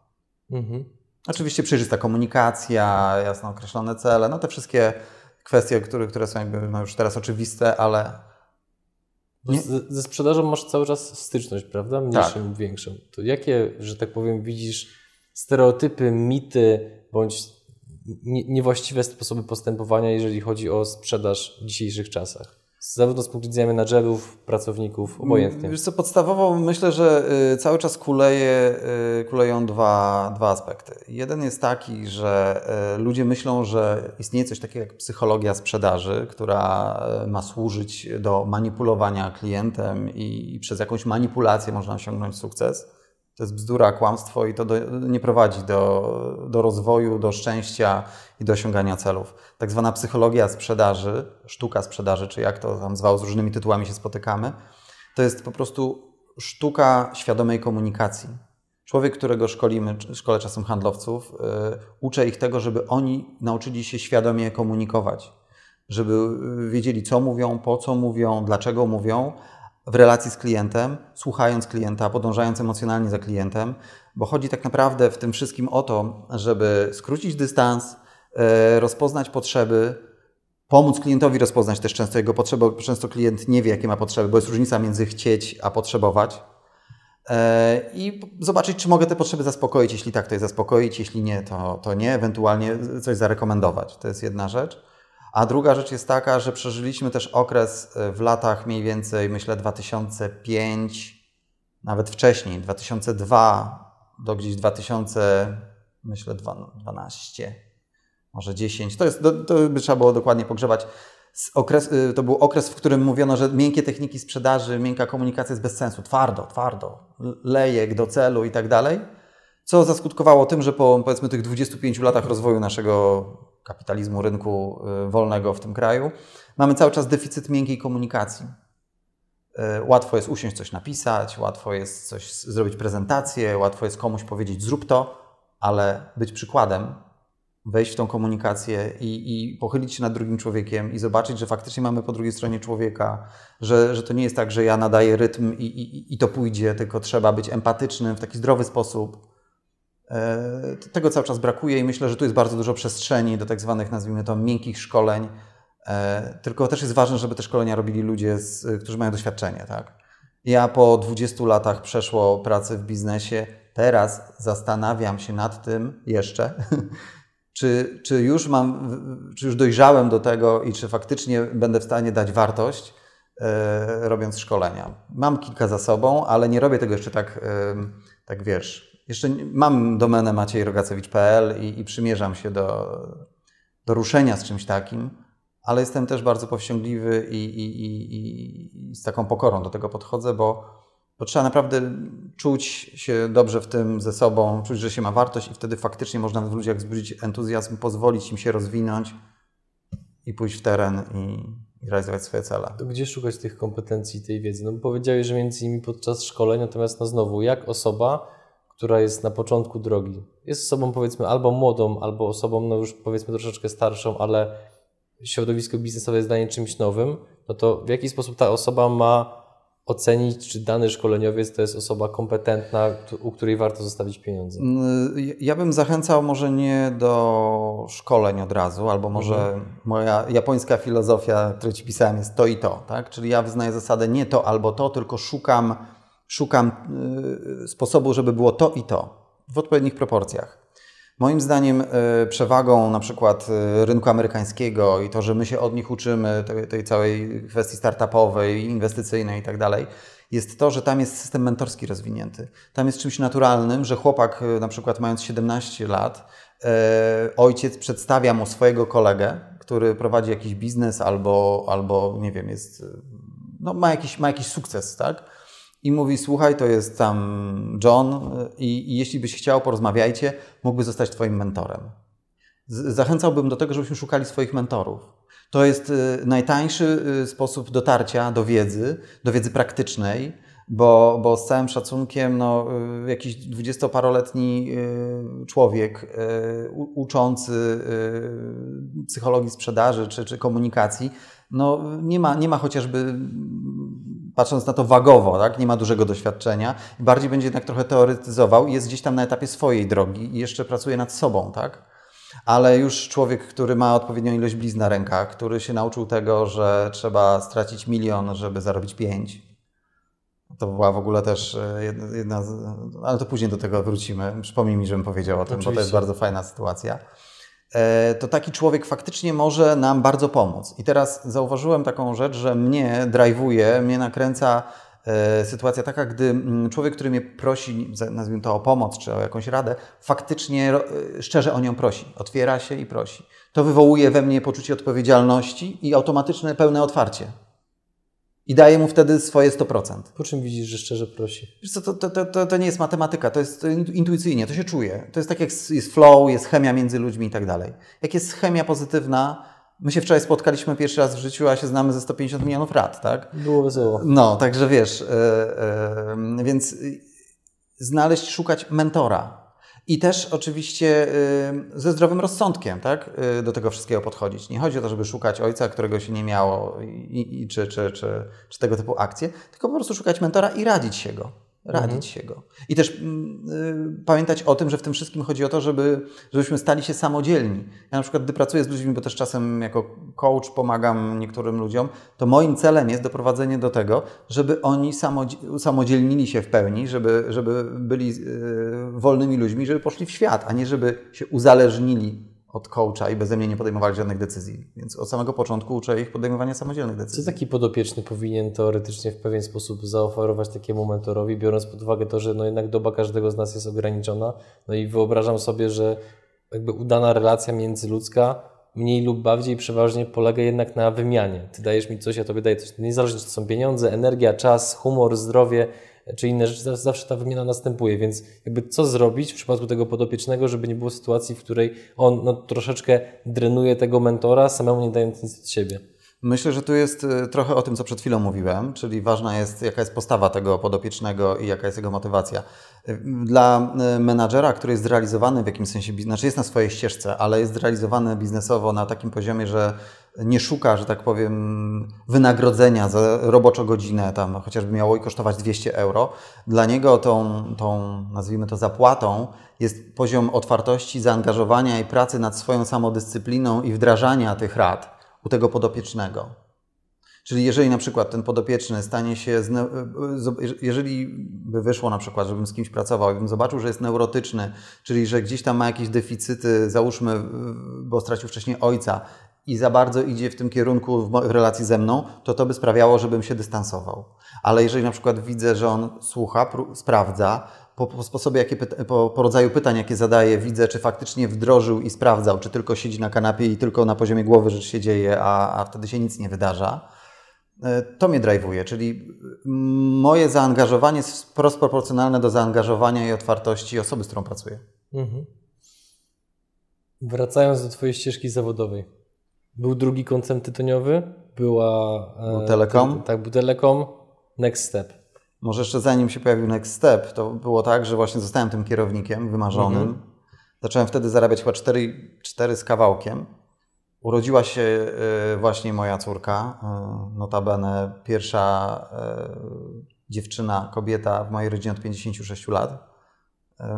Mhm. Oczywiście przejrzysta komunikacja, jasno określone cele, no te wszystkie kwestie, które, które są jakby no już teraz oczywiste, ale... Nie... Ze sprzedażą masz cały czas styczność, prawda? Mniejszą tak. większą. To jakie, że tak powiem, widzisz stereotypy, mity bądź niewłaściwe sposoby postępowania, jeżeli chodzi o sprzedaż w dzisiejszych czasach? Zarówno z punktu widzenia menadżerów, pracowników, obojętnie. Wiesz co, podstawowo myślę, że y, cały czas kuleje, y, kuleją dwa, dwa aspekty. Jeden jest taki, że y, ludzie myślą, że istnieje coś takiego jak psychologia sprzedaży, która ma służyć do manipulowania klientem i przez jakąś manipulację można osiągnąć sukces. To jest bzdura, kłamstwo i to do, nie prowadzi do, do rozwoju, do szczęścia i do osiągania celów. Tak zwana psychologia sprzedaży, sztuka sprzedaży, czy jak to tam zwał, z różnymi tytułami się spotykamy, to jest po prostu sztuka świadomej komunikacji. Człowiek, którego szkolimy, szkole czasem handlowców, yy, uczę ich tego, żeby oni nauczyli się świadomie komunikować, żeby wiedzieli, co mówią, po co mówią, dlaczego mówią, w relacji z klientem, słuchając klienta, podążając emocjonalnie za klientem, bo chodzi tak naprawdę w tym wszystkim o to, żeby skrócić dystans, e, rozpoznać potrzeby, pomóc klientowi rozpoznać też często jego potrzeby, bo często klient nie wie, jakie ma potrzeby, bo jest różnica między chcieć a potrzebować. E, I zobaczyć, czy mogę te potrzeby zaspokoić. Jeśli tak, to je zaspokoić, jeśli nie, to, to nie, ewentualnie coś zarekomendować. To jest jedna rzecz. A druga rzecz jest taka, że przeżyliśmy też okres e, w latach mniej więcej, myślę, 2005, nawet wcześniej, 2002 do gdzieś 2000, myślę, 12. może 10. To, jest, to, by trzeba było dokładnie pogrzebać. Okres, y, to był okres, w którym mówiono, że miękkie techniki sprzedaży, miękka komunikacja jest bez sensu. Twardo, twardo, lejek do celu i tak dalej. Co zaskutkowało tym, że po powiedzmy tych 25 latach rozwoju naszego kapitalizmu, rynku y, wolnego w tym kraju, mamy cały czas deficyt miękkiej komunikacji. Y, łatwo jest usiąść, coś napisać, łatwo jest coś zrobić prezentację, łatwo jest komuś powiedzieć zrób to, ale być przykładem wejść w tą komunikację i, i, pochylić się nad drugim człowiekiem i zobaczyć, że faktycznie mamy po drugiej stronie człowieka, że, że to nie jest tak, że ja nadaję rytm i, i, i to pójdzie, tylko trzeba być empatycznym w taki zdrowy sposób. E, tego cały czas brakuje i myślę, że tu jest bardzo dużo przestrzeni do tak zwanych, nazwijmy to, miękkich szkoleń. E, tylko też jest ważne, żeby te szkolenia robili ludzie, z, którzy mają doświadczenie. Tak? Ja po 20 latach przeszło pracy w biznesie, teraz zastanawiam się nad tym jeszcze, (laughs) czy, czy już mam, czy już dojrzałem do tego i czy faktycznie będę w stanie dać wartość, e, robiąc szkolenia. Mam kilka za sobą, ale nie robię tego jeszcze tak, tak wiesz. Jeszcze mam domenę maciejrogacewicz.pl i, i przymierzam się do, do ruszenia z czymś takim, ale jestem też bardzo powściągliwy i, i, i, i z taką pokorą do tego podchodzę, bo bo trzeba naprawdę czuć się dobrze w tym ze sobą, czuć, że się ma wartość i wtedy faktycznie można w ludziach wzbudzić entuzjazm, pozwolić im się rozwinąć i pójść w teren i, realizować swoje cele. To gdzie szukać tych kompetencji, tej wiedzy? No powiedziałeś, że między innymi podczas szkoleń, natomiast no znowu, jak osoba, która jest na początku drogi, jest osobą powiedzmy albo młodą, albo osobą no już powiedzmy troszeczkę starszą, ale środowisko biznesowe jest dla niej czymś nowym, no to w jaki sposób ta osoba ma ocenić, czy dany szkoleniowiec to jest osoba kompetentna, u której warto zostawić pieniądze? Mm, ja bym zachęcał może nie do szkoleń od razu, albo może mhm. moja japońska filozofia, którą Ci pisałem, jest to i to. Tak? Czyli ja wyznaję zasadę nie to albo to, tylko szukam, szukam y, sposobu, żeby było to i to w odpowiednich proporcjach. Moim zdaniem e, przewagą na przykład e, rynku amerykańskiego i to, że my się od nich uczymy, tej, całej kwestii startupowej, inwestycyjnej i tak dalej, jest to, że tam jest system mentorski rozwinięty. Tam jest czymś naturalnym, że chłopak na przykład mając 17 lat, ojciec przedstawia mu swojego kolegę, który prowadzi jakiś biznes albo, albo nie wiem, jest, no, ma, jakiś, ma jakiś sukces, tak? I mówi: Słuchaj, to jest tam John, i, i jeśli byś chciał, porozmawiajcie, mógłby zostać Twoim mentorem. Zachęcałbym do tego, żebyśmy szukali swoich mentorów. To jest y, najtańszy y, sposób dotarcia do wiedzy, do wiedzy praktycznej, bo, bo z całym szacunkiem, no, y, jakiś dwudziestoparoletni człowiek uczący psychologii sprzedaży czy, czy komunikacji, no, nie, ma, nie ma chociażby patrząc na to wagowo, tak? nie ma dużego doświadczenia, bardziej będzie jednak trochę teoretyzował i jest gdzieś tam na etapie swojej drogi i jeszcze pracuje nad sobą, tak? Ale już człowiek, który ma odpowiednią ilość blizn na rękach, który się nauczył tego, że trzeba stracić milion, żeby zarobić pięć, to była w ogóle też e, jedna, jedna z, ale to później do tego wrócimy. Przypomnij mi, żebym powiedział o tym, Oczywiście. bo to jest bardzo fajna sytuacja. E, to taki człowiek faktycznie może nam bardzo pomóc. I teraz zauważyłem taką rzecz, że mnie drive'uje, mnie nakręca e, sytuacja taka, gdy mm, człowiek, który mnie prosi, nazwijmy to o pomoc czy o jakąś radę, faktycznie e, szczerze o nią prosi, otwiera się i prosi. To wywołuje we mnie poczucie odpowiedzialności i automatyczne pełne otwarcie i daje mu wtedy swoje 100%. Po czym widzisz, że szczerze prosi? Wiesz co, to, to, to, to nie jest matematyka, to jest intuicyjnie, to się czuje. To jest tak jak jest flow, jest chemia między ludźmi i tak dalej. Jak jest chemia pozytywna, my się wczoraj spotkaliśmy pierwszy raz w życiu, a się znamy ze 150 milionów lat, tak? Było wesoło. No, także wiesz, yy, yy, więc znaleźć, szukać mentora, i też oczywiście y, ze zdrowym rozsądkiem tak, y, do tego wszystkiego podchodzić. Nie chodzi o to, żeby szukać ojca, którego się nie miało, i, i, czy, czy, czy, czy tego typu akcje, tylko po prostu szukać mentora i radzić się go radzić mhm. się go. I też y, pamiętać o tym, że w tym wszystkim chodzi o to, żeby, żebyśmy stali się samodzielni. Ja na przykład, gdy pracuję z ludźmi, bo też czasem jako coach pomagam niektórym ludziom, to moim celem jest doprowadzenie do tego, żeby oni samodzielnili się w pełni, żeby, żeby byli y, wolnymi ludźmi, żeby poszli w świat, a nie żeby się uzależnili od coacha i beze mnie nie podejmowali żadnych decyzji. Więc od samego początku uczę ich podejmowania samodzielnych decyzji. Co taki podopieczny powinien teoretycznie w pewien sposób zaoferować takiemu mentorowi, biorąc pod uwagę to, że no jednak doba każdego z nas jest ograniczona. No i wyobrażam sobie, że jakby udana relacja międzyludzka mniej lub bardziej przeważnie polega jednak na wymianie. Ty dajesz mi coś, ja tobie daję coś. Niezależnie czy to są pieniądze, energia, czas, humor, zdrowie czy inne rzeczy, zawsze ta wymiana następuje, więc jakby co zrobić w przypadku tego podopiecznego, żeby nie było sytuacji, w której on no, troszeczkę drenuje tego mentora, samemu nie dając nic od siebie. Myślę, że tu jest y, trochę o tym, co przed chwilą mówiłem, czyli ważna jest, jaka jest postawa tego podopiecznego i jaka jest jego motywacja. Y, dla y, menadżera, który jest zrealizowany w jakimś sensie, znaczy jest na swojej ścieżce, ale jest zrealizowany biznesowo na takim poziomie, że nie szuka, że tak powiem, wynagrodzenia za roboczą godzinę, tam chociażby miało i kosztować 200 euro. Dla niego tą, tą, nazwijmy to, zapłatą jest poziom otwartości, zaangażowania i pracy nad swoją samodyscypliną i wdrażania tych rad u tego podopiecznego. Czyli jeżeli na przykład ten podopieczny stanie się, jeżeli by wyszło na przykład, żebym z kimś pracował bym zobaczył, że jest neurotyczny, czyli że gdzieś tam ma jakieś deficyty, załóżmy, bo stracił wcześniej ojca i za bardzo idzie w tym kierunku w relacji ze mną, to to by sprawiało, żebym się dystansował. Ale jeżeli na przykład widzę, że on słucha, sprawdza, po, po sposobie, jakie po, po, rodzaju pytań, jakie zadaje, widzę, czy faktycznie wdrożył i sprawdzał, czy tylko siedzi na kanapie i tylko na poziomie głowy rzecz się dzieje, a, a wtedy się nic nie wydarza. E, to mnie drive'uje, czyli moje zaangażowanie jest wprost proporcjonalne do zaangażowania i otwartości osoby, z którą pracuję. Mhm. Wracając do Twojej ścieżki zawodowej. Był drugi koncern tytoniowy, była... E, był Telekom. tak, był Telekom, Next Step. Może jeszcze zanim się pojawił Next Step, to było tak, że właśnie zostałem tym kierownikiem wymarzonym. Mhm. Zacząłem wtedy zarabiać chyba 4, 4 z kawałkiem. Urodziła się e, właśnie moja córka, e, notabene pierwsza dziewczyna, kobieta w mojej rodzinie od 56 lat.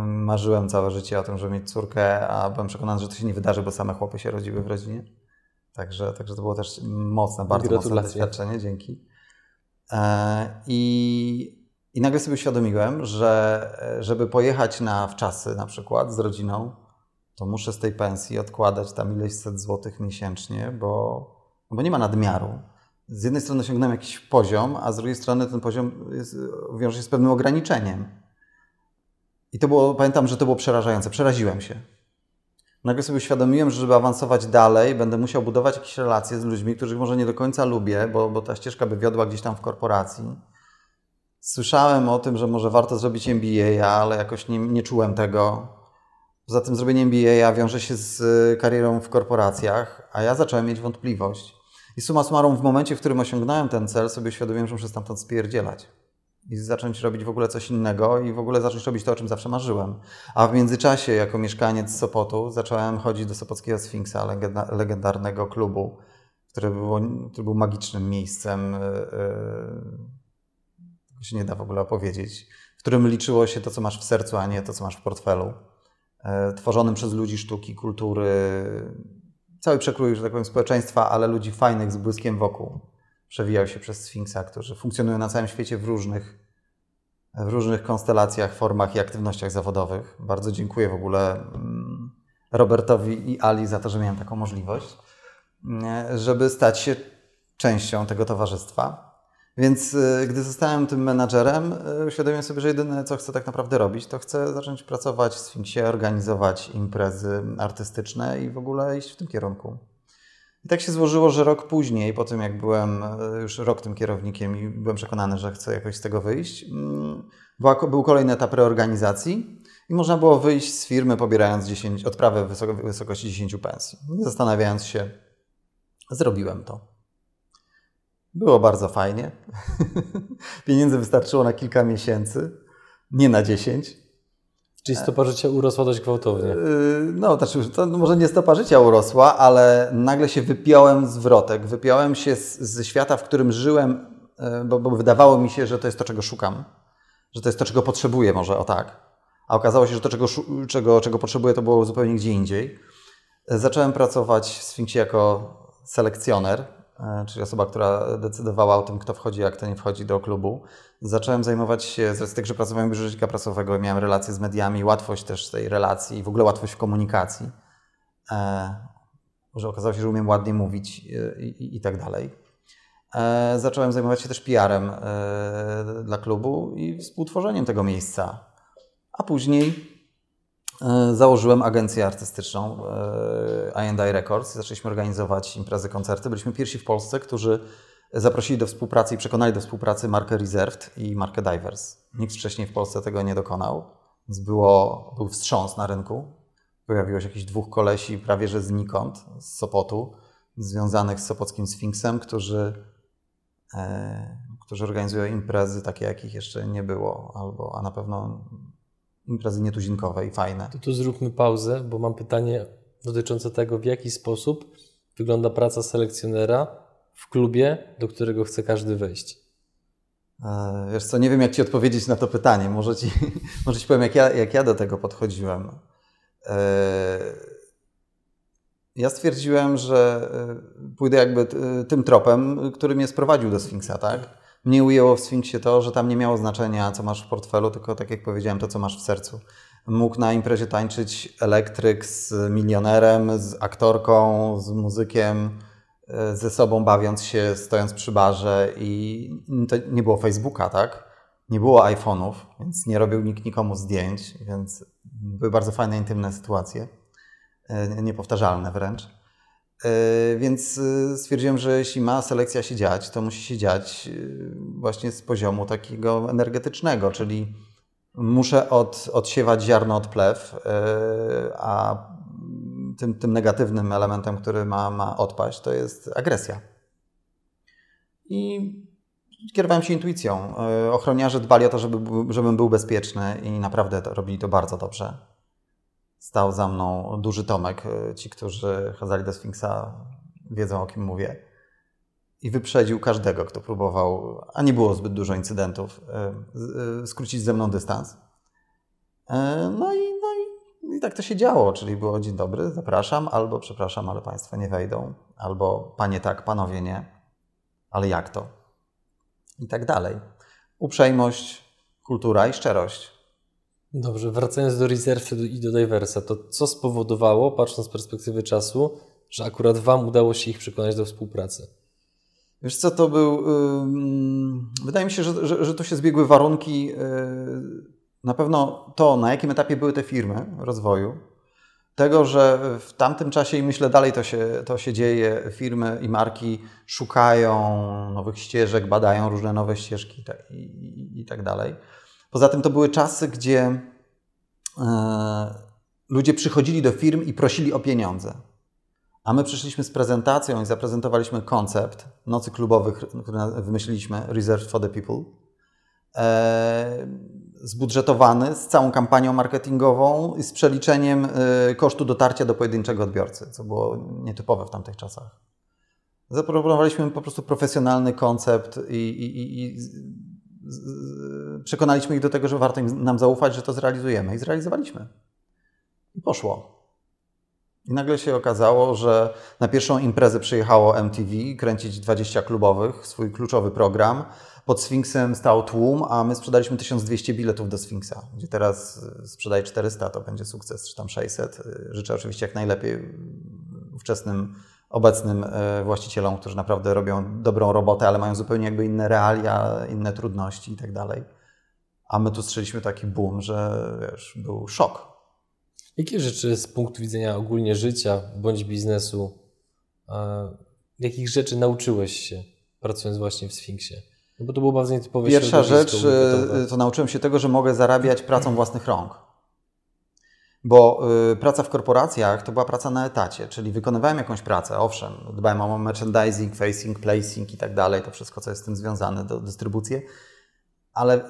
Marzyłem całe życie o tym, żeby mieć córkę, a byłem przekonany, że to się nie wydarzy, bo same chłopy się rodziły w rodzinie. Także, także to było też mocne, bardzo mocne doświadczenie, dzięki. E, I, I nagle sobie uświadomiłem, że żeby pojechać na wczasy na przykład z rodziną, to muszę z tej pensji odkładać tam ileś set złotych miesięcznie, bo, bo nie ma nadmiaru. Z jednej strony osiągnąłem jakiś poziom, a z drugiej strony ten poziom jest, wiąże się z pewnym ograniczeniem. I to było, pamiętam, że to było przerażające. Przeraziłem się nagle sobie uświadomiłem, że żeby awansować dalej, będę musiał budować jakieś relacje z ludźmi, których może nie do końca lubię, bo, bo ta ścieżka by wiodła gdzieś tam w korporacji. Słyszałem o tym, że może warto zrobić MBA, ale jakoś nie, nie czułem tego. Poza tym zrobienie MBA wiąże się z karierą w korporacjach, a ja zacząłem mieć wątpliwość. I suma summarum, w momencie, w którym osiągnąłem ten cel, sobie uświadomiłem, że muszę stamtąd spierdzielać i zacząć robić w ogóle coś innego i w ogóle zacząć robić to, o czym zawsze marzyłem. A w międzyczasie, jako mieszkaniec Sopotu, zacząłem chodzić do Sopockiego Sfinksa, legendarnego klubu, który, było, który był magicznym miejscem, yy, się nie da w ogóle opowiedzieć, w którym liczyło się to, co masz w sercu, a nie to, co masz w portfelu. Yy, tworzonym przez ludzi sztuki, kultury, cały przekrój, że tak powiem, społeczeństwa, ale ludzi fajnych z błyskiem wokół przewijał się przez Sfinksa, którzy funkcjonują na całym świecie w różnych, w różnych konstelacjach, formach i aktywnościach zawodowych. Bardzo dziękuję w ogóle mm, Robertowi i Ali za to, że miałem taką możliwość, żeby stać się częścią tego towarzystwa. Więc y, gdy zostałem tym menadżerem, y, uświadomiłem sobie, że jedyne, co chcę tak naprawdę robić, to chcę zacząć pracować w Sfinksie, organizować imprezy artystyczne i w ogóle iść w tym kierunku. I tak się złożyło, że rok później, po tym jak byłem e, już rok tym kierownikiem i byłem przekonany, że chcę jakoś z tego wyjść, mm, był kolejny etap reorganizacji i można było wyjść z firmy pobierając 10, odprawę w wysokości 10 pensji. Nie zastanawiając się, zrobiłem to. Było bardzo fajnie. (laughs) Pieniędzy wystarczyło na kilka miesięcy, nie na 10. Czyli stopa życia urosła dość gwałtownie. Yy, no, znaczy, to może nie stopa życia urosła, ale nagle się wypiąłem z wrotek. Wypiąłem się z, ze świata, w którym żyłem, yy, bo, bo wydawało mi się, że to jest to, czego szukam. Że to jest to, czego potrzebuję, może o tak. A okazało się, że to, czego, czego, czego potrzebuję, to było zupełnie gdzie indziej. Zacząłem pracować w Sfinksie jako selekcjoner czyli osoba, która decydowała o tym, kto wchodzi, a kto nie wchodzi do klubu. Zacząłem zajmować się, z racji tego, że pracowałem w biurze rzecznika prasowego, miałem relacje z mediami, łatwość też tej relacji i w ogóle łatwość w komunikacji. E, że okazało się, że umiem ładnie mówić i, i, i tak dalej. E, zacząłem zajmować się też PR-em dla klubu i współtworzeniem tego miejsca. A później e, założyłem agencję artystyczną e, I&I Records i zaczęliśmy organizować imprezy, koncerty. Byliśmy pierwsi w Polsce, którzy zaprosili do współpracy i przekonali do współpracy markę Reserved i markę Divers. Nikt wcześniej w Polsce tego nie dokonał, więc było, był wstrząs na rynku. Pojawiło się jakieś dwóch kolesi prawie że znikąd, z Sopotu, związanych z Sopockim Sfinksem, którzy, e, którzy organizują imprezy takie, jakich jeszcze nie było, albo, a na pewno imprezy nietuzinkowe i fajne. To tu zróbmy pauzę, bo mam pytanie dotyczące tego, w jaki sposób wygląda praca selekcjonera w klubie, do którego chce każdy wejść. E, wiesz co, nie wiem jak Ci odpowiedzieć na to pytanie. Może Ci, (laughs) może ci powiem, jak ja, jak ja do tego podchodziłem. E, ja stwierdziłem, że e, pójdę jakby tym tropem, który mnie sprowadził do Sfinksa, tak? Mnie ujęło w Sfinksie to, że tam nie miało znaczenia, co masz w portfelu, tylko tak jak powiedziałem, to, co masz w sercu. Mógł na imprezie tańczyć elektryk z milionerem, z aktorką, z muzykiem, e, ze sobą bawiąc się, stojąc przy barze i to nie było Facebooka, tak? Nie było iPhone'ów, więc nie robił nikt nikomu zdjęć, więc były bardzo fajne, intymne sytuacje, e, niepowtarzalne wręcz. E, więc e, stwierdziłem, że jeśli ma selekcja się dziać, to musi się dziać e, właśnie z poziomu takiego energetycznego, czyli muszę od, odsiewać ziarno od plew, a tym, tym negatywnym elementem, który ma, ma odpaść, to jest agresja. I kierowałem się intuicją. Ochroniarze dbali o to, żeby, żebym był bezpieczny i naprawdę to, robili to bardzo dobrze stał za mną duży Tomek. E, ci, którzy chodzili do Sfinksa, wiedzą o kim mówię. I wyprzedził każdego, kto próbował, a nie było zbyt dużo incydentów, e, e, skrócić ze mną dystans. No i, no i, i tak to się działo, czyli było dzień dobry, zapraszam, albo przepraszam, ale Państwo nie wejdą, albo Panie tak, Panowie nie, ale jak to? I tak dalej. Uprzejmość, kultura i szczerość. Dobrze, wracając do Reserve i do Diversa, to co spowodowało, patrząc z perspektywy czasu, że akurat Wam udało się ich przekonać do współpracy? Wiesz co, to był... Yy, wydaje mi się, że, że, że to się zbiegły warunki. Yy, na pewno to, na jakim etapie były te firmy rozwoju, tego, że w tamtym czasie i myślę dalej to się, to się dzieje, firmy i marki szukają nowych ścieżek, badają różne nowe ścieżki i, i, i tak dalej. Poza tym to były czasy, gdzie e, ludzie przychodzili do firm i prosili o pieniądze. A my przyszliśmy z prezentacją i zaprezentowaliśmy koncept nocy klubowych, który wymyśliliśmy, Reserved for the People. E, zbudżetowany z całą kampanią marketingową i z przeliczeniem e, kosztu dotarcia do pojedynczego odbiorcy, co było nietypowe w tamtych czasach. Zaproponowaliśmy po prostu profesjonalny koncept i, i, i przekonaliśmy ich do tego, że warto im, nam zaufać, że to zrealizujemy. I zrealizowaliśmy. I poszło. I nagle się okazało, że na pierwszą imprezę przyjechało MTV kręcić 20 klubowych, swój kluczowy program. Pod Sfinksem stał tłum, a my sprzedaliśmy 1200 biletów do Sfinksa, gdzie teraz sprzedaje 400, to będzie sukces, czy tam 600. Życzę oczywiście jak najlepiej ówczesnym obecnym e, właścicielom, którzy naprawdę robią dobrą robotę, ale mają zupełnie jakby inne realia, inne trudności i tak dalej. A my tu strzeliśmy taki boom, że wiesz, był szok. Jakie rzeczy z punktu widzenia ogólnie życia bądź biznesu, jakich rzeczy nauczyłeś się pracując właśnie w Sfinksie? No bo to było bardzo nietypowe Pierwsza rzecz, e, to nauczyłem się tego, że mogę zarabiać pracą własnych rąk. Bo y, praca w korporacjach to była praca na etacie, czyli wykonywałem jakąś pracę, owszem, dbałem o merchandising, facing, placing i tak dalej, to wszystko, co jest z tym związane, do dystrybucję, ale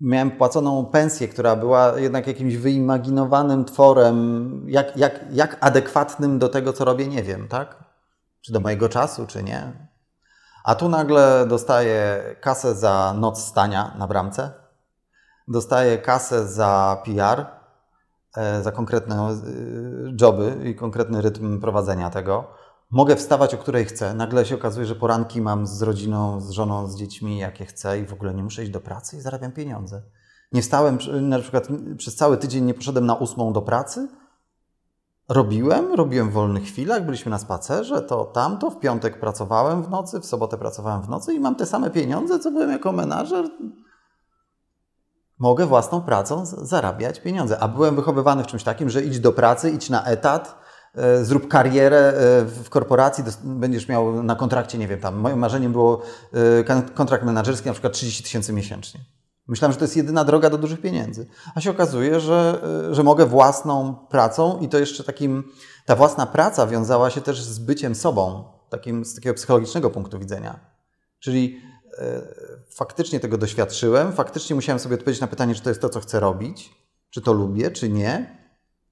miałem płaconą pensję, która była jednak jakimś wyimaginowanym tworem, jak, jak, jak adekwatnym do tego, co robię, nie wiem, tak? Czy do mojego czasu, czy nie. A tu nagle dostaję kasę za noc stania na bramce, dostaję kasę za PR, za konkretne e, joby i konkretny rytm prowadzenia tego. Mogę wstawać o której chcę. Nagle się okazuje, że poranki mam z rodziną, z żoną, z dziećmi, jakie chcę i w ogóle nie muszę iść do pracy i zarabiam pieniądze. Nie wstałem, na przykład przez cały tydzień nie poszedłem na ósmą do pracy. Robiłem, robiłem w wolnych chwilach, byliśmy na spacerze, to tamto, w piątek pracowałem w nocy, w sobotę pracowałem w nocy i mam te same pieniądze, co byłem jako menażer mogę własną pracą zarabiać pieniądze. A byłem wychowywany w czymś takim, że idź do pracy, idź na etat, e, zrób karierę e, w korporacji, będziesz miał na kontrakcie, nie wiem, tam moim marzeniem było e, kontrakt menedżerski na przykład 30 tysięcy miesięcznie. Myślałem, że to jest jedyna droga do dużych pieniędzy. A się okazuje, że, że mogę własną pracą i to jeszcze takim, ta własna praca wiązała się też z byciem sobą, takim, z takiego psychologicznego punktu widzenia. Czyli faktycznie tego doświadczyłem, faktycznie musiałem sobie odpowiedzieć na pytanie, czy to jest to, co chcę robić, czy to lubię, czy nie,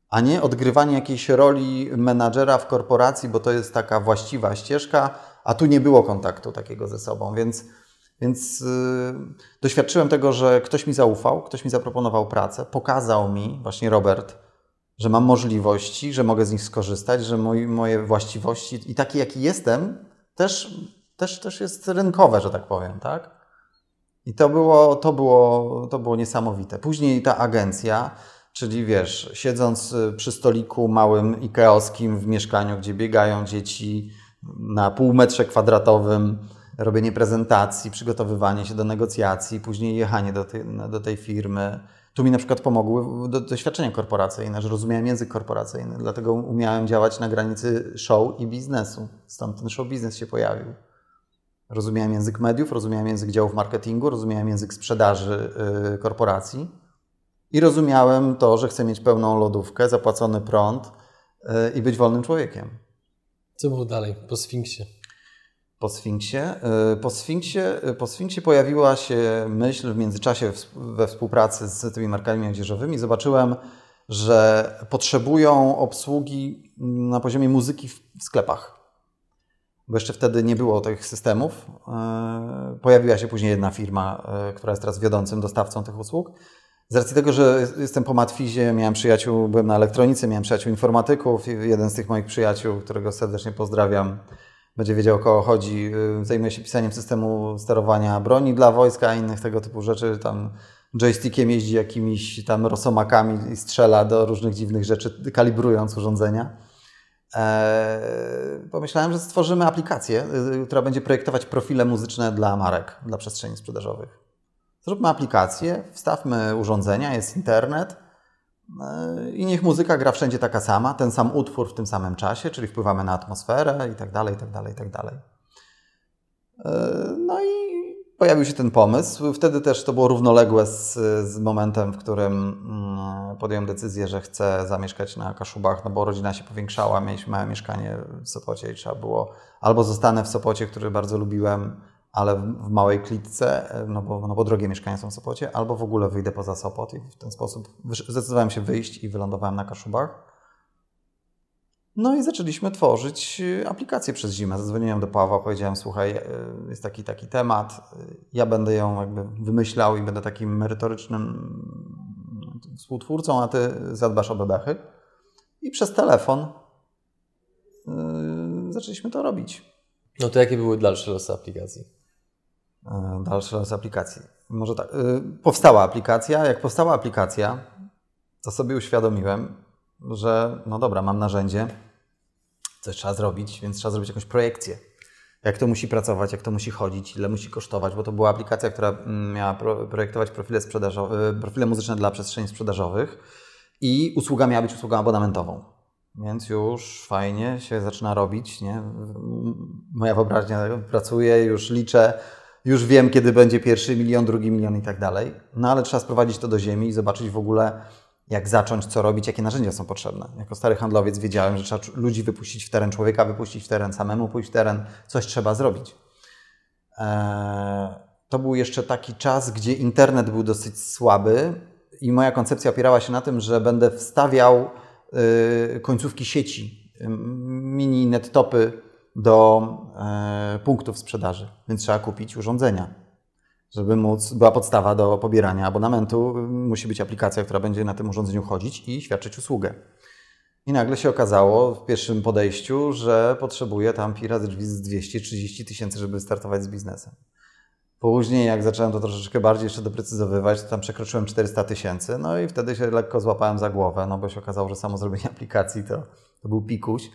a nie odgrywanie jakiejś roli menadżera w korporacji, bo to jest taka właściwa ścieżka, a tu nie było kontaktu takiego ze sobą, więc więc yy, doświadczyłem tego, że ktoś mi zaufał, ktoś mi zaproponował pracę, pokazał mi, właśnie Robert, że mam możliwości, że mogę z nich skorzystać, że moi, moje właściwości i taki, jaki jestem, też, też, też jest rynkowe, że tak powiem, tak? I to było, to, było, to było niesamowite. Później ta agencja, czyli wiesz, siedząc y, przy stoliku małym ikeowskim w mieszkaniu, gdzie biegają dzieci na pół metrze kwadratowym, robienie prezentacji, przygotowywanie się do negocjacji, później jechanie do tej, do tej firmy. Tu mi na przykład pomogły do, doświadczenia korporacyjne, że rozumiałem język korporacyjny, dlatego umiałem działać na granicy show i biznesu. Stąd ten show biznes się pojawił. Rozumiałem język mediów, rozumiałem język działów marketingu, rozumiałem język sprzedaży yy, korporacji i rozumiałem to, że chcę mieć pełną lodówkę, zapłacony prąd yy, i być wolnym człowiekiem. Co było dalej po Sfinksie? po Sfinksie. Y, po Sfinksie, y, po Sfinksie pojawiła się myśl w międzyczasie we współpracy z tymi markami odzieżowymi. Zobaczyłem, że potrzebują obsługi na poziomie muzyki w sklepach. Bo jeszcze wtedy nie było tych systemów. Y, pojawiła się później jedna firma, która jest teraz wiodącym dostawcą tych usług. Z racji tego, że jestem po Matwizie, miałem przyjaciół, byłem na elektronice, miałem przyjaciół informatyków. Jeden z tych moich przyjaciół, którego serdecznie pozdrawiam, będzie wiedział o kogo chodzi. Y, zajmuje się pisaniem systemu sterowania broni dla wojska, innych tego typu rzeczy. Tam joystickiem jeździ jakimiś tam rosomakami i strzela do różnych dziwnych rzeczy, kalibrując urządzenia. Eee, pomyślałem, że stworzymy aplikację, y, która będzie projektować profile muzyczne dla marek, dla przestrzeni sprzedażowych. Zróbmy aplikację, wstawmy urządzenia, jest internet, E, I niech muzyka gra wszędzie taka sama, ten sam utwór w tym samym czasie, czyli wpływamy na atmosferę i tak dalej, i tak dalej, i tak dalej. E, no i pojawił się ten pomysł. Wtedy też to było równoległe z, z momentem, w którym mm, podjąłem decyzję, że chcę zamieszkać na Kaszubach, no bo rodzina się powiększała, mieliśmy małe mieszkanie w Sopocie i trzeba było albo zostanę w Sopocie, który bardzo lubiłem, ale w małej klitce, no bo, no bo drogie mieszkania są w Sopocie, albo w ogóle wyjdę poza Sopot i w ten sposób zdecydowałem się wyjść i wylądowałem na Kaszubach. No i zaczęliśmy tworzyć y, aplikację przez zimę. Zadzwoniłem do Pawła, powiedziałem, słuchaj, y, jest taki, taki temat, y, ja będę ją jakby wymyślał i będę takim merytorycznym współtwórcą, a ty zadbasz o bebechy. I przez telefon zaczęliśmy to robić. No to jakie były dalsze losy aplikacji? E, dalszy los aplikacji. Może tak. Powstała aplikacja. Jak powstała aplikacja, to sobie uświadomiłem, że no dobra, mam narzędzie, coś trzeba zrobić, więc trzeba zrobić jakąś projekcję. Jak to musi pracować, jak to musi chodzić, ile musi kosztować, bo to była aplikacja, która mm, miała projektować profile, sprzedażowe, e, profile muzyczne dla przestrzeni sprzedażowych i usługa miała być usługą abonamentową. Więc już fajnie się zaczyna robić. Nie? Moja wyobraźnia pracuje, już liczę, już wiem, kiedy będzie pierwszy milion, drugi milion i tak dalej. No ale trzeba sprowadzić to do ziemi i zobaczyć w ogóle, jak zacząć, co robić, jakie narzędzia są potrzebne. Jako stary handlowiec wiedziałem, że trzeba ludzi wypuścić w teren, człowieka wypuścić w teren, samemu pójść w teren, coś trzeba zrobić. Eee, to był jeszcze taki czas, gdzie internet był dosyć słaby i moja koncepcja opierała się na tym, że będę wstawiał y, końcówki sieci, mini nettopy do e, punktów sprzedaży, więc trzeba kupić urządzenia. Żeby móc, była podstawa do pobierania abonamentu, musi być aplikacja, która będzie na tym urządzeniu chodzić i świadczyć usługę. I nagle się okazało w pierwszym podejściu, że potrzebuję tam pi razy drzwi z 230 tysięcy, żeby startować z biznesem. Później, jak zacząłem to troszeczkę bardziej jeszcze doprecyzowywać, to tam przekroczyłem 400 tysięcy, no i wtedy się lekko złapałem za głowę, no bo się okazało, że samo zrobienie aplikacji to, to był pikuś.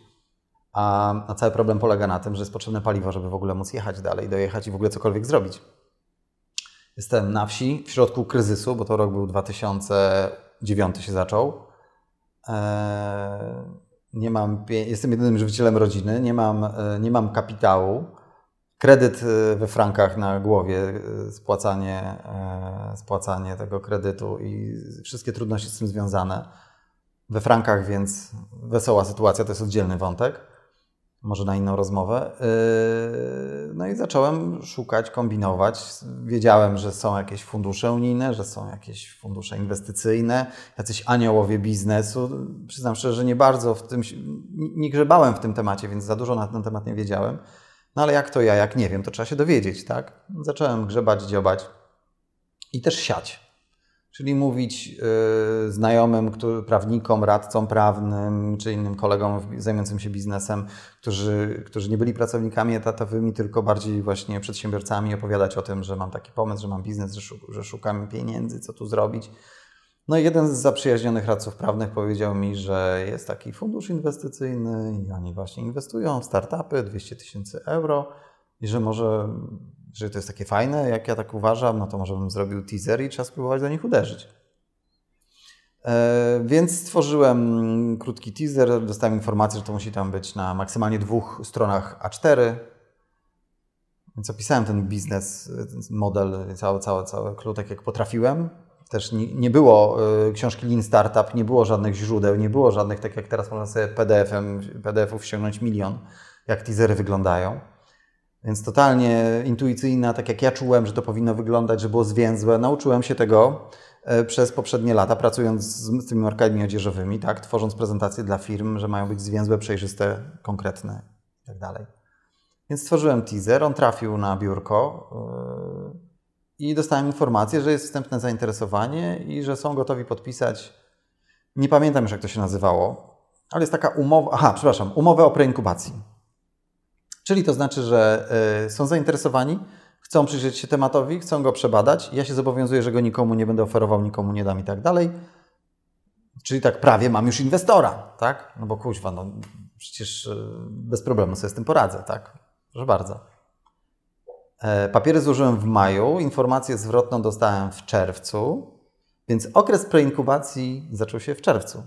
A, a cały problem polega na tym, że jest potrzebne paliwo, żeby w ogóle móc jechać dalej, dojechać i w ogóle cokolwiek zrobić. Jestem na wsi, w środku kryzysu, bo to rok był 2009 się zaczął. E, nie mam, jestem jedynym żywicielem rodziny, nie mam, e, nie mam kapitału. Kredyt we frankach na głowie, spłacanie, spłacanie tego kredytu i wszystkie trudności z tym związane. We frankach, więc wesoła sytuacja to jest oddzielny wątek może na inną rozmowę. Yy, no i zacząłem szukać, kombinować. Wiedziałem, że są jakieś fundusze unijne, że są jakieś fundusze inwestycyjne, jacyś aniołowie biznesu. Przyznam szczerze, że nie bardzo w tym, nie grzebałem w tym temacie, więc za dużo na ten temat nie wiedziałem. No ale jak to ja, jak nie wiem, to trzeba się dowiedzieć, tak? Zacząłem grzebać, dziobać i też siać. Czyli mówić y, znajomym, który, prawnikom, radcom prawnym czy innym kolegom zajmującym się biznesem, którzy, którzy nie byli pracownikami etatowymi, tylko bardziej właśnie przedsiębiorcami, opowiadać o tym, że mam taki pomysł, że mam biznes, że, że szukam pieniędzy, co tu zrobić. No i jeden z zaprzyjaźnionych radców prawnych powiedział mi, że jest taki fundusz inwestycyjny i oni właśnie inwestują w startupy 200 tysięcy euro i że może że to jest takie fajne, jak ja tak uważam, no to może bym zrobił teaser i trzeba spróbować do nich uderzyć. E, więc stworzyłem krótki teaser, dostałem informację, że to musi tam być na maksymalnie dwóch stronach A4. Więc opisałem ten biznes, ten model, cały, cały, cały klutek, jak potrafiłem. Też nie, nie było y, książki Lean Startup, nie było żadnych źródeł, nie było żadnych, tak jak teraz można sobie PDF-ów ściągnąć milion, jak teasery wyglądają. Więc totalnie intuicyjna, tak jak ja czułem, że to powinno wyglądać, że było zwięzłe. Nauczyłem się tego e, przez poprzednie lata, pracując z, tymi markami odzieżowymi, tak, tworząc prezentacje dla firm, że mają być zwięzłe, przejrzyste, konkretne itd. Tak Więc stworzyłem teaser, on trafił na biurko yy, i dostałem informację, że jest wstępne zainteresowanie i że są gotowi podpisać. Nie pamiętam już, jak to się nazywało, ale jest taka umowa. Aha, przepraszam, umowę o preinkubacji. Czyli to znaczy, że y, są zainteresowani, chcą przyjrzeć się tematowi, chcą go przebadać. Ja się zobowiązuję, że go nikomu nie będę oferował, nikomu nie dam i tak dalej. Czyli tak prawie mam już inwestora, tak? No bo kuźwa, no przecież y, bez problemu sobie z tym poradzę, tak? Proszę bardzo. E, papiery złożyłem w maju, informację zwrotną dostałem w czerwcu, więc okres preinkubacji zaczął się w czerwcu,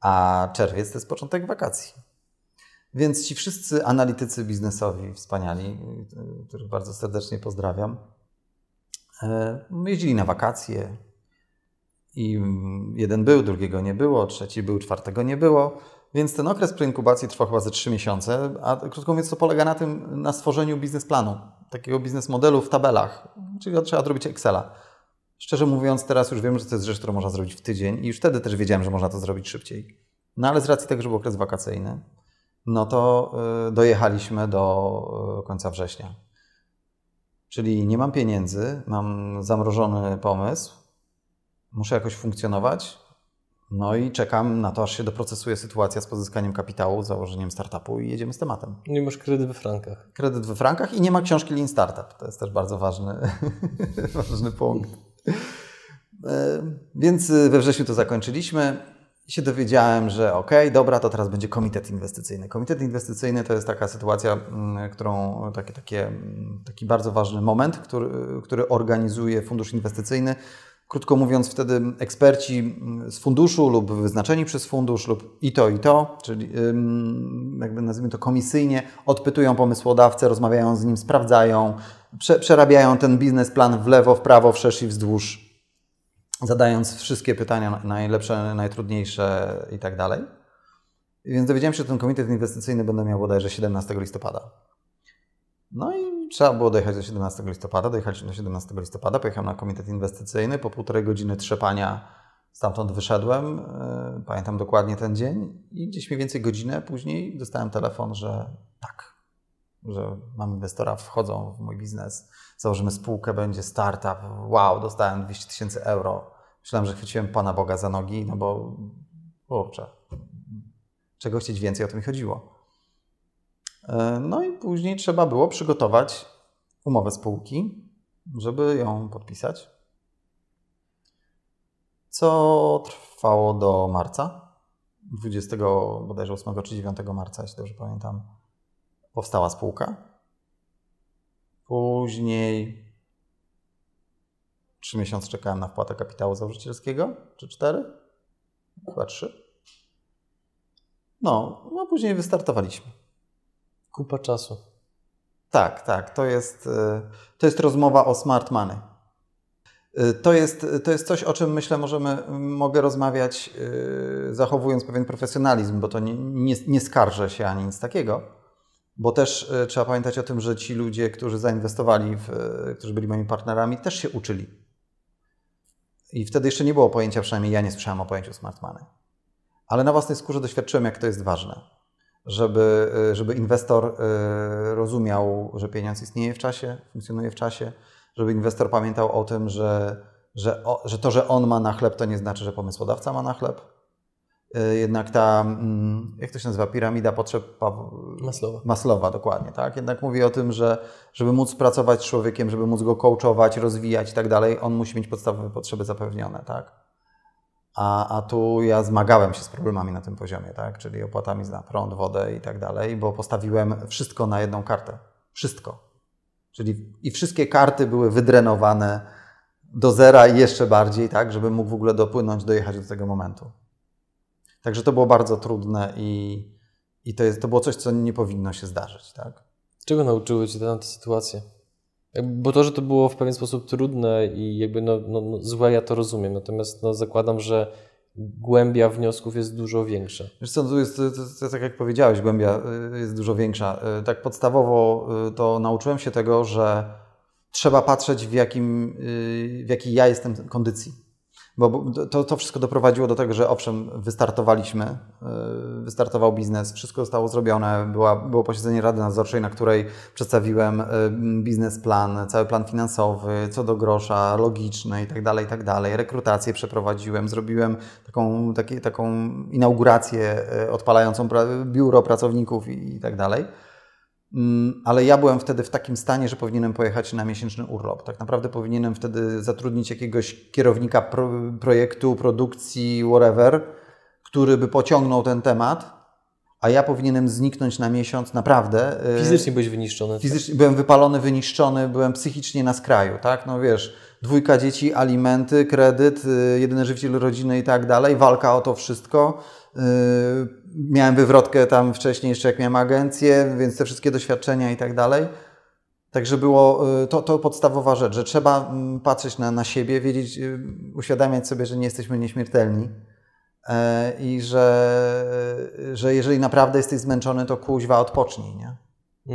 a czerwiec to jest początek wakacji. Więc ci wszyscy analitycy biznesowi wspaniali, których bardzo serdecznie pozdrawiam, e, jeździli na wakacje i jeden był, drugiego nie było, trzeci był, czwartego nie było. Więc ten okres preinkubacji trwa chyba ze trzy miesiące, a krótko mówiąc to polega na tym, na stworzeniu biznesplanu, takiego biznes modelu w tabelach, czyli trzeba zrobić Excela. Szczerze mówiąc, teraz już wiem, że to jest rzecz, którą można zrobić w tydzień i już wtedy też wiedziałem, że można to zrobić szybciej. No ale z racji tego, że był okres wakacyjny, no to y, dojechaliśmy do y, końca września. Czyli nie mam pieniędzy, mam zamrożony pomysł, muszę jakoś funkcjonować, no i czekam na to, aż się doprocesuje sytuacja z pozyskaniem kapitału, założeniem startupu i jedziemy z tematem. Nie masz kredyt we frankach. Kredyt we frankach i nie ma książki Lean Startup. To jest też bardzo ważny, (laughs) ważny punkt. E, więc we wrześniu to zakończyliśmy się dowiedziałem, że ok, dobra, to teraz będzie komitet inwestycyjny. Komitet inwestycyjny to jest taka sytuacja, mm, którą, taki, takie, mm, taki bardzo ważny moment, który, który organizuje fundusz inwestycyjny. Krótko mówiąc, wtedy eksperci mm, z funduszu lub wyznaczeni przez fundusz lub i to, i to, czyli jakby nazwijmy to komisyjnie, odpytują pomysłodawcę, rozmawiają z nim, sprawdzają, prze, przerabiają ten biznesplan w lewo, w prawo, wszerz i wzdłuż zadając wszystkie pytania najlepsze, najtrudniejsze i tak dalej. Więc dowiedziałem się, że ten komitet inwestycyjny będę miał bodajże 17 listopada. No i trzeba było dojechać do 17 listopada. Dojechaliśmy do 17 listopada, pojechałem na komitet inwestycyjny. Po półtorej godziny trzepania stamtąd wyszedłem. E, pamiętam dokładnie ten dzień i gdzieś mniej więcej godzinę później dostałem telefon, że tak, że mam inwestora, wchodzą w mój biznes założymy spółkę, będzie startup, wow, dostałem 200 tysięcy euro. Myślałem, że chwyciłem Pana Boga za nogi, no bo kurczę, czego chcieć więcej, o to mi chodziło. E, no i później trzeba było przygotować umowę spółki, żeby ją podpisać. Co trwało do marca. 20 bodajże 8 czy 9 marca, jeśli dobrze pamiętam, powstała spółka. Później Trzy miesiące czekałem na wpłatę kapitału założycielskiego, czy cztery? Chyba trzy. No, no później wystartowaliśmy. Kupa czasu. Tak, tak. To jest, y, to jest rozmowa o smart money. Y, to jest, to jest coś, o czym myślę, możemy, mogę rozmawiać, y, zachowując pewien profesjonalizm, bo to nie, nie, nie skarżę się ani nic takiego, bo też trzeba pamiętać o tym, że ci ludzie, którzy zainwestowali, w, którzy byli moimi partnerami, też się uczyli. I wtedy jeszcze nie było pojęcia, przynajmniej ja nie słyszałem o pojęciu smart money. Ale na własnej skórze doświadczyłem, jak to jest ważne żeby, y, żeby inwestor rozumiał, że pieniądz istnieje w czasie, funkcjonuje w czasie, żeby inwestor pamiętał o tym, że, że, że to, że on ma na chleb, to nie znaczy, że pomysłodawca ma na chleb. Y, jednak ta, mm, jak to się nazywa, piramida potrzeb Maslowa. Maslowa, dokładnie, tak? Jednak mówi o tym, że żeby móc pracować z człowiekiem, żeby móc go coachować, rozwijać i tak dalej, on musi mieć podstawowe potrzeby zapewnione, tak? A, a tu ja zmagałem się z problemami na tym poziomie, tak? czyli opłatami za prąd, wodę i tak dalej, bo postawiłem wszystko na jedną kartę. Wszystko. Czyli i wszystkie karty były wydrenowane do zera i jeszcze bardziej, tak, żeby mógł w ogóle dopłynąć, dojechać do tego momentu. Także to było bardzo trudne i, i to, jest, to było coś, co nie powinno się zdarzyć. Tak? Czego nauczyły Cię te sytuacje? Bo to, że to było w pewien sposób trudne i jakby no, no, no złe, ja to rozumiem. Natomiast no, zakładam, że głębia wniosków jest dużo większa. Wiesz co, tu jest, to, to, to, tak jak powiedziałeś, głębia y, jest dużo większa. Y, tak podstawowo y, to nauczyłem się tego, że trzeba patrzeć w, jakim, w jakiej ja jestem kondycji. Bo to, to wszystko doprowadziło do tego, że owszem, wystartowaliśmy, yy, wystartował biznes, wszystko zostało zrobione, była, było posiedzenie Rady Nadzorczej, na której przedstawiłem yy, biznesplan, cały plan finansowy, co do grosza, logiczny i tak dalej, i tak. Rekrutację przeprowadziłem, zrobiłem taką, taki, taką inaugurację yy, odpalającą biuro pracowników i, i tak dalej. Mm, ale ja byłem wtedy w takim stanie, że powinienem pojechać na miesięczny urlop. Tak naprawdę powinienem wtedy zatrudnić jakiegoś kierownika pro, projektu, produkcji, whatever, który by pociągnął ten temat, a ja powinienem zniknąć na miesiąc naprawdę. Y, fizycznie byłeś wyniszczony. Tak? Fizycznie tak? byłem wypalony, wyniszczony, byłem psychicznie na skraju, tak? No wiesz, dwójka dzieci, alimenty, kredyt, y, jedyny żywiciel rodziny i tak dalej, walka o to wszystko miałem wywrotkę tam wcześniej, jeszcze jak miałem agencję, więc te wszystkie doświadczenia i tak dalej. Także było yy, to, to podstawowa rzecz, że trzeba mm, patrzeć na, na siebie, wiedzieć, yy, uświadamiać sobie, że nie jesteśmy nieśmiertelni i że, że jeżeli naprawdę jesteś zmęczony, to kuźwa odpocznij. Nie?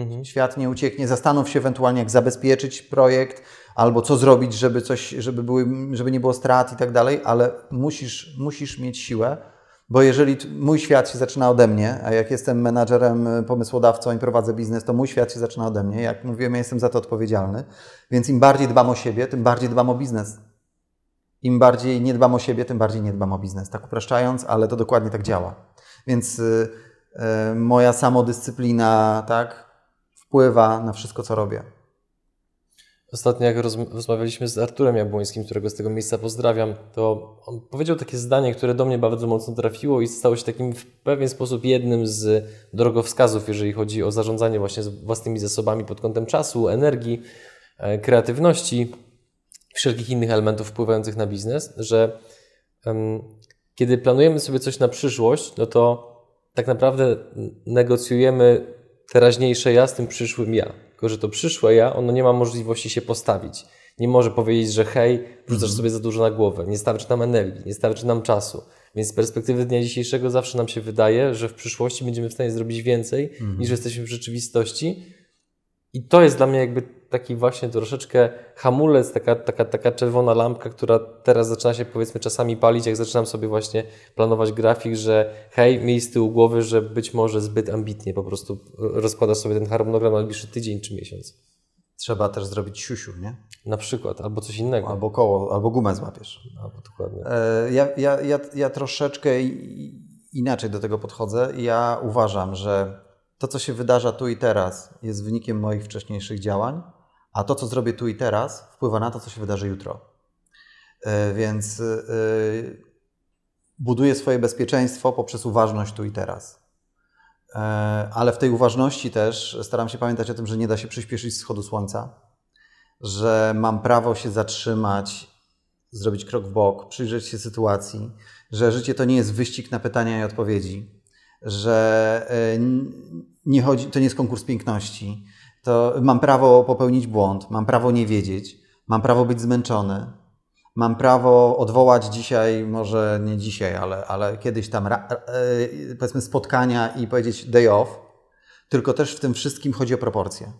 Mhm. Świat nie ucieknie. Zastanów się ewentualnie, jak zabezpieczyć projekt, albo co zrobić, żeby, coś, żeby, były, żeby nie było strat i tak dalej, ale musisz, musisz mieć siłę bo jeżeli mój świat się zaczyna ode mnie, a jak jestem menadżerem, y, pomysłodawcą i prowadzę biznes, to mój świat się zaczyna ode mnie. Jak mówiłem, ja jestem za to odpowiedzialny. Więc im bardziej dbam o siebie, tym bardziej dbam o biznes. Im bardziej nie dbam o siebie, tym bardziej nie dbam o biznes. Tak upraszczając, ale to dokładnie tak działa. Więc y, y, moja samodyscyplina tak, wpływa na wszystko, co robię. Ostatnio, jak rozmawialiśmy z Arturem Jabłońskim, którego z tego miejsca pozdrawiam, to on powiedział takie zdanie, które do mnie bardzo mocno trafiło i stało się takim w pewien sposób jednym z drogowskazów, jeżeli chodzi o zarządzanie właśnie własnymi zasobami pod kątem czasu, energii, e, kreatywności, wszelkich innych elementów wpływających na biznes, że kiedy planujemy sobie coś na przyszłość, no to tak naprawdę negocjujemy teraźniejsze ja z tym przyszłym ja. Tylko, że to przyszłe ja, ono nie ma możliwości się postawić. Nie może powiedzieć, że hej, wrzucasz mm. sobie za dużo na głowę, nie starczy nam energii, nie starczy nam czasu. Więc z perspektywy dnia dzisiejszego zawsze nam się wydaje, że w przyszłości będziemy w stanie zrobić więcej mm. niż jesteśmy w rzeczywistości. I to jest dla mnie jakby taki właśnie troszeczkę hamulec, taka, taka, taka czerwona lampka, która teraz zaczyna się powiedzmy czasami palić, jak zaczynam sobie właśnie planować grafik, że hej, miej z tyłu głowy, że być może zbyt ambitnie po prostu rozkładasz sobie ten harmonogram na najbliższy tydzień czy miesiąc. Trzeba też zrobić siusiu, nie? Na przykład, albo coś innego. Albo koło, albo gumę złapiesz. Albo dokładnie. E, ja, ja, ja, ja troszeczkę inaczej do tego podchodzę. Ja uważam, że to, co się wydarza tu i teraz, jest wynikiem moich wcześniejszych działań a to, co zrobię tu i teraz, wpływa na to, co się wydarzy jutro. E, więc e, buduję swoje bezpieczeństwo poprzez uważność tu i teraz. E, ale w tej uważności też staram się pamiętać o tym, że nie da się przyspieszyć wschodu słońca, że mam prawo się zatrzymać zrobić krok w bok, przyjrzeć się sytuacji, że życie to nie jest wyścig na pytania i odpowiedzi, że nie chodzi, to nie jest konkurs piękności. To mam prawo popełnić błąd, mam prawo nie wiedzieć, mam prawo być zmęczony, mam prawo odwołać dzisiaj, może nie dzisiaj, ale, ale kiedyś tam, e, powiedzmy, spotkania i powiedzieć day off, tylko też w tym wszystkim chodzi o proporcje.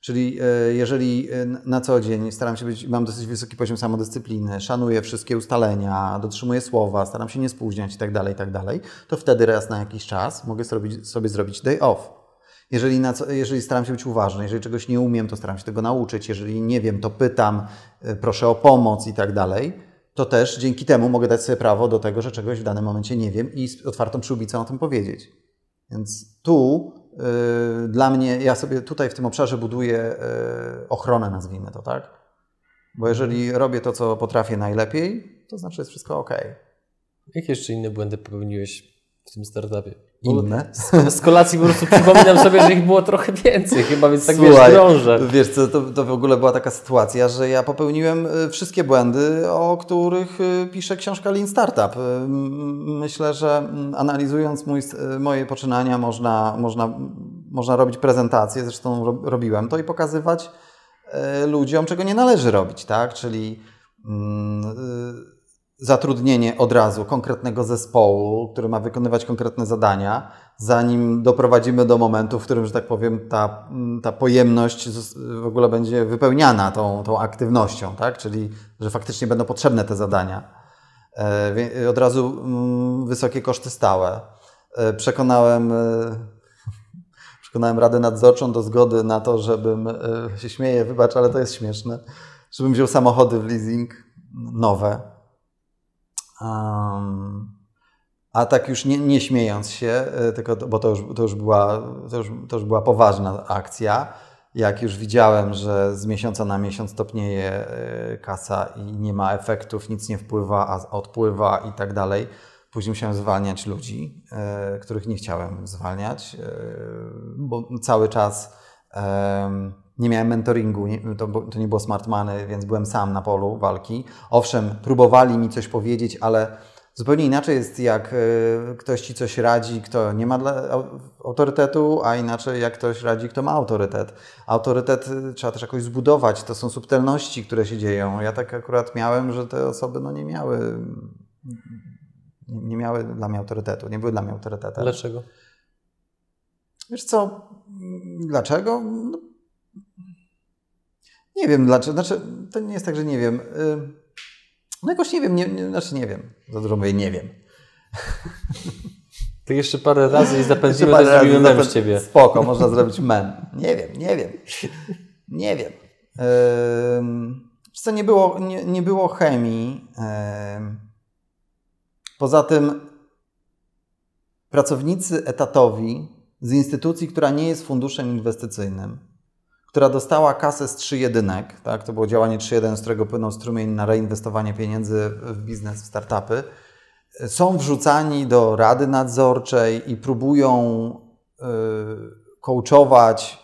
Czyli e, jeżeli e, na co dzień staram się być, mam dosyć wysoki poziom samodyscypliny, szanuję wszystkie ustalenia, dotrzymuję słowa, staram się nie spóźniać i tak dalej, i tak to wtedy raz na jakiś czas mogę sobie zrobić day off. Jeżeli, na co, jeżeli staram się być uważny, jeżeli czegoś nie umiem, to staram się tego nauczyć, jeżeli nie wiem, to pytam, e, proszę o pomoc i tak dalej, to też dzięki temu mogę dać sobie prawo do tego, że czegoś w danym momencie nie wiem i z otwartą przyłbicą o tym powiedzieć. Więc tu Y, dla mnie, ja sobie tutaj w tym obszarze buduję y, ochronę, nazwijmy to, tak? Bo jeżeli robię to, co potrafię najlepiej, to znaczy jest wszystko ok. Jakie jeszcze inne błędy popełniłeś w tym startupie? Inne? Z, z kolacji po prostu przypominam sobie, że ich było trochę więcej chyba, więc tak Słuchaj, wiesz, drążę. Wiesz co, to, to w ogóle była taka sytuacja, że ja popełniłem y, wszystkie błędy, o których y, pisze książka Lean Startup. Y, myślę, że mm, analizując mój, moje poczynania można, można, można robić prezentację, zresztą robiłem to i pokazywać ludziom, czego nie należy robić, tak? Czyli mm, zatrudnienie od razu konkretnego zespołu, który ma wykonywać konkretne zadania, zanim doprowadzimy do momentu, w którym, że tak powiem, ta, ta pojemność w ogóle będzie wypełniana tą, tą aktywnością, tak? czyli że faktycznie będą potrzebne te zadania. E, od razu mm, wysokie koszty stałe. E, przekonałem, e, przekonałem Radę Nadzorczą do zgody na to, żebym, się śmieję, wybacz, ale to jest śmieszne, żebym wziął samochody w leasing nowe Um, a tak już nie, nie śmiejąc się, e, tylko, bo to już, to, już była, to, już, to już była poważna akcja, jak już widziałem, że z miesiąca na miesiąc topnieje e, kasa i nie ma efektów, nic nie wpływa, a odpływa i tak dalej, później musiałem zwalniać ludzi, e, których nie chciałem zwalniać, bo cały czas nie miałem mentoringu, to, to, nie było smart money, więc byłem sam na polu walki. Owszem, próbowali mi coś powiedzieć, ale zupełnie inaczej jest, jak e, ktoś ci coś radzi, kto nie ma autorytetu, a inaczej jak ktoś radzi, kto ma autorytet. Autorytet e, trzeba też jakoś zbudować, to są subtelności, które się dzieją. Ja tak akurat miałem, że te osoby no, nie miały nie miały dla mnie autorytetu, nie były dla mnie autorytetem. Dlaczego? Wiesz co, dlaczego? No, nie wiem dlaczego. Znaczy, to nie jest tak, że nie wiem. No jakoś nie wiem, nie, nie, znaczy nie wiem. Za dużo mówię, nie wiem. (laughs) To jeszcze parę razy i zapędzimy, to zrobimy mem z Ciebie. Spoko, można zrobić mem. Nie wiem, nie wiem. Nie wiem. Co nie było, nie, nie było chemii. Poza tym pracownicy etatowi z instytucji, która nie jest funduszem inwestycyjnym, która dostała kasę z trzy jedynek, tak? to było działanie 3.1, z którego płynął strumień na reinwestowanie pieniędzy w biznes, w startupy, są wrzucani do rady nadzorczej i próbują yy, coachować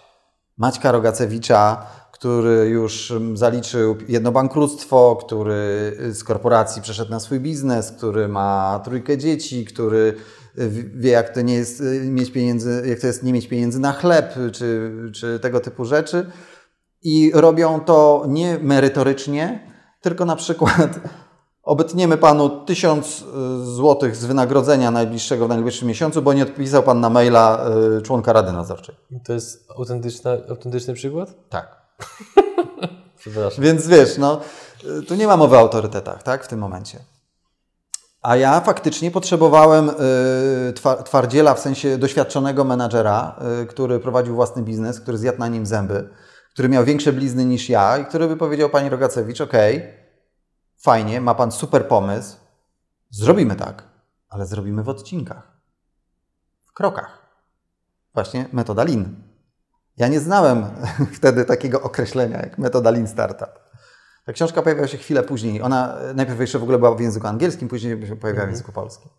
Maćka Rogacewicza, który już zaliczył jedno bankructwo, który z korporacji przeszedł na swój biznes, który ma trójkę dzieci, który wie, jak to nie jest y, mieć pieniędzy, jak to jest nie mieć pieniędzy na chleb, czy, czy tego typu rzeczy. I robią to nie merytorycznie, tylko na przykład (laughs) obetniemy panu tysiąc y, złotych z wynagrodzenia najbliższego w najbliższym miesiącu, bo nie odpisał pan na maila y, członka Rady Nadzorczej. To jest autentyczny przykład? Tak. (laughs) Przepraszam. Więc wiesz, no, tu nie ma mowy o autorytetach, tak, w tym momencie. A ja faktycznie potrzebowałem y, twardziela, w sensie doświadczonego menadżera, y, który prowadził własny biznes, który zjadł na nim zęby, który miał większe blizny niż ja i który by powiedział Pani Rogacewicz, ok, fajnie, ma Pan super pomysł, zrobimy tak, ale zrobimy w odcinkach, w krokach. Właśnie metoda Lean. Ja nie znałem (laughs) wtedy takiego określenia jak metoda Lean Startup. Ta książka pojawiła się chwilę później. Ona najpierw jeszcze w ogóle była w języku angielskim, później się pojawiła w mhm. języku polskim.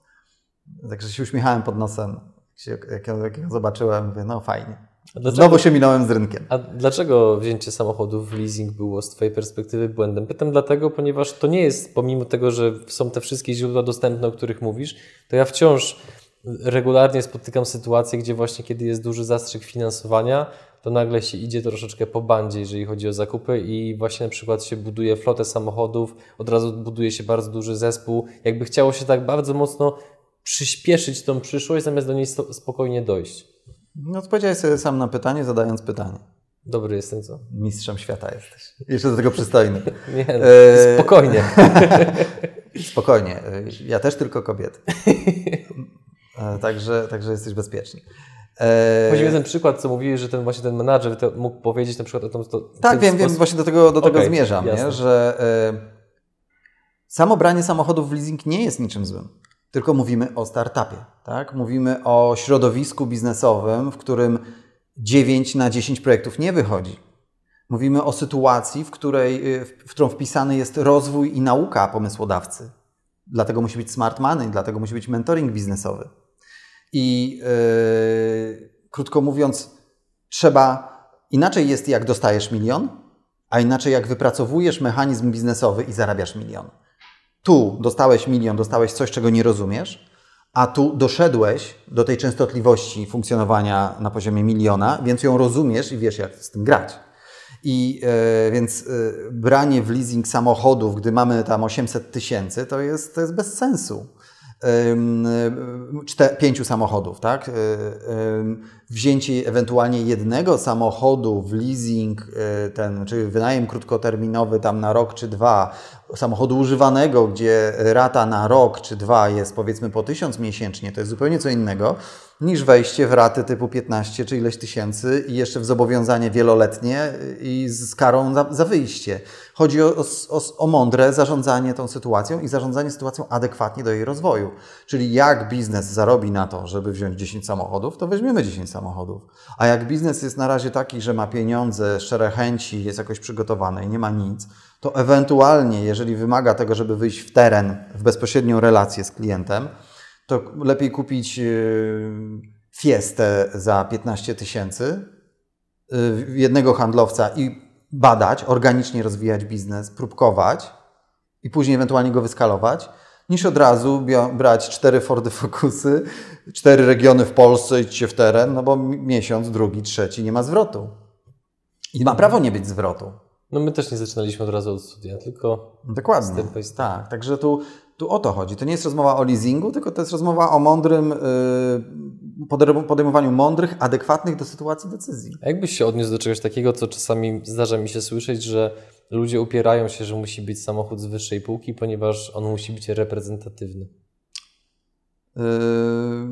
Także się uśmiechałem pod nosem, jak, jak, jak ją zobaczyłem, mówię, no fajnie. Dlaczego, Znowu się minąłem z rynkiem. A dlaczego wzięcie samochodów w leasing było z Twojej perspektywy błędem? Pytam dlatego, ponieważ to nie jest, pomimo tego, że są te wszystkie źródła dostępne, o których mówisz, to ja wciąż regularnie spotykam sytuacje, gdzie właśnie kiedy jest duży zastrzyk finansowania, to nagle się idzie troszeczkę po bandzie, jeżeli chodzi o zakupy i właśnie na przykład się buduje flotę samochodów, od razu buduje się bardzo duży zespół. Jakby chciało się tak bardzo mocno przyspieszyć tą przyszłość, zamiast do niej spokojnie dojść. No odpowiedziałeś sobie sam na pytanie, zadając pytanie. Dobry jestem, co? Mistrzem świata jesteś. Jeszcze do tego przystojny. (laughs) Nie, no, e... spokojnie. (laughs) spokojnie. Ja też tylko kobiety. (laughs) E, także, także jesteś bezpieczny. E... Chodzi mi ten przykład, co mówiłeś, że ten właśnie ten menadżer mógł powiedzieć na przykład o tym, to, Tak, wiem, wiem, właśnie do tego, do tego okay, zmierzam, nie? że e, samo branie samochodów w leasing nie jest niczym złym, tylko mówimy o startupie, tak? Mówimy o środowisku biznesowym, w którym 9 na 10 projektów nie wychodzi. Mówimy o sytuacji, w, której, e, w którą wpisany jest rozwój i nauka pomysłodawcy. Dlatego musi być smart money, dlatego musi być mentoring biznesowy. I yy, krótko mówiąc, trzeba inaczej jest, jak dostajesz milion, a inaczej, jak wypracowujesz mechanizm biznesowy i zarabiasz milion. Tu dostałeś milion, dostałeś coś, czego nie rozumiesz, a tu doszedłeś do tej częstotliwości funkcjonowania na poziomie miliona, więc ją rozumiesz i wiesz, jak z tym grać. I e, więc e, branie w leasing samochodów, gdy mamy tam 800 tysięcy, to jest, to jest bez sensu pięciu samochodów, tak? Wzięcie ewentualnie jednego samochodu w leasing, y, ten, czy wynajem krótkoterminowy tam na rok czy dwa, samochodu używanego, gdzie rata na rok czy dwa jest powiedzmy po tysiąc miesięcznie, to jest zupełnie co innego niż wejście w raty typu 15 czy ileś tysięcy i jeszcze w zobowiązanie wieloletnie i z karą za, za wyjście. Chodzi o, o, o, mądre zarządzanie tą sytuacją i zarządzanie sytuacją adekwatnie do jej rozwoju. Czyli jak biznes zarobi na to, żeby wziąć 10 samochodów, to weźmiemy 10 samochodów. A jak biznes jest na razie taki, że ma pieniądze, szczere chęci, jest jakoś przygotowany i nie ma nic, to ewentualnie, jeżeli wymaga tego, żeby wyjść w teren, w bezpośrednią relację z klientem, to lepiej kupić y, Fiestę za 15 tysięcy y, jednego handlowca i badać, organicznie rozwijać biznes, próbkować i później ewentualnie go wyskalować, niż od razu brać cztery Fordy Focusy, cztery regiony w Polsce, iść się w teren, no bo miesiąc, drugi, trzeci nie ma zwrotu. I ma prawo nie być zwrotu. No my też nie zaczynaliśmy od razu od studia, tylko Dokładnie. Tak, także tu, tu o to chodzi. To nie jest rozmowa o leasingu, tylko to jest rozmowa o mądrym yy, podejmowaniu mądrych, adekwatnych do sytuacji decyzji. A jakbyś się odniósł do czegoś takiego, co czasami zdarza mi się słyszeć, że ludzie upierają się, że musi być samochód z wyższej półki, ponieważ on musi być reprezentatywny? Yy,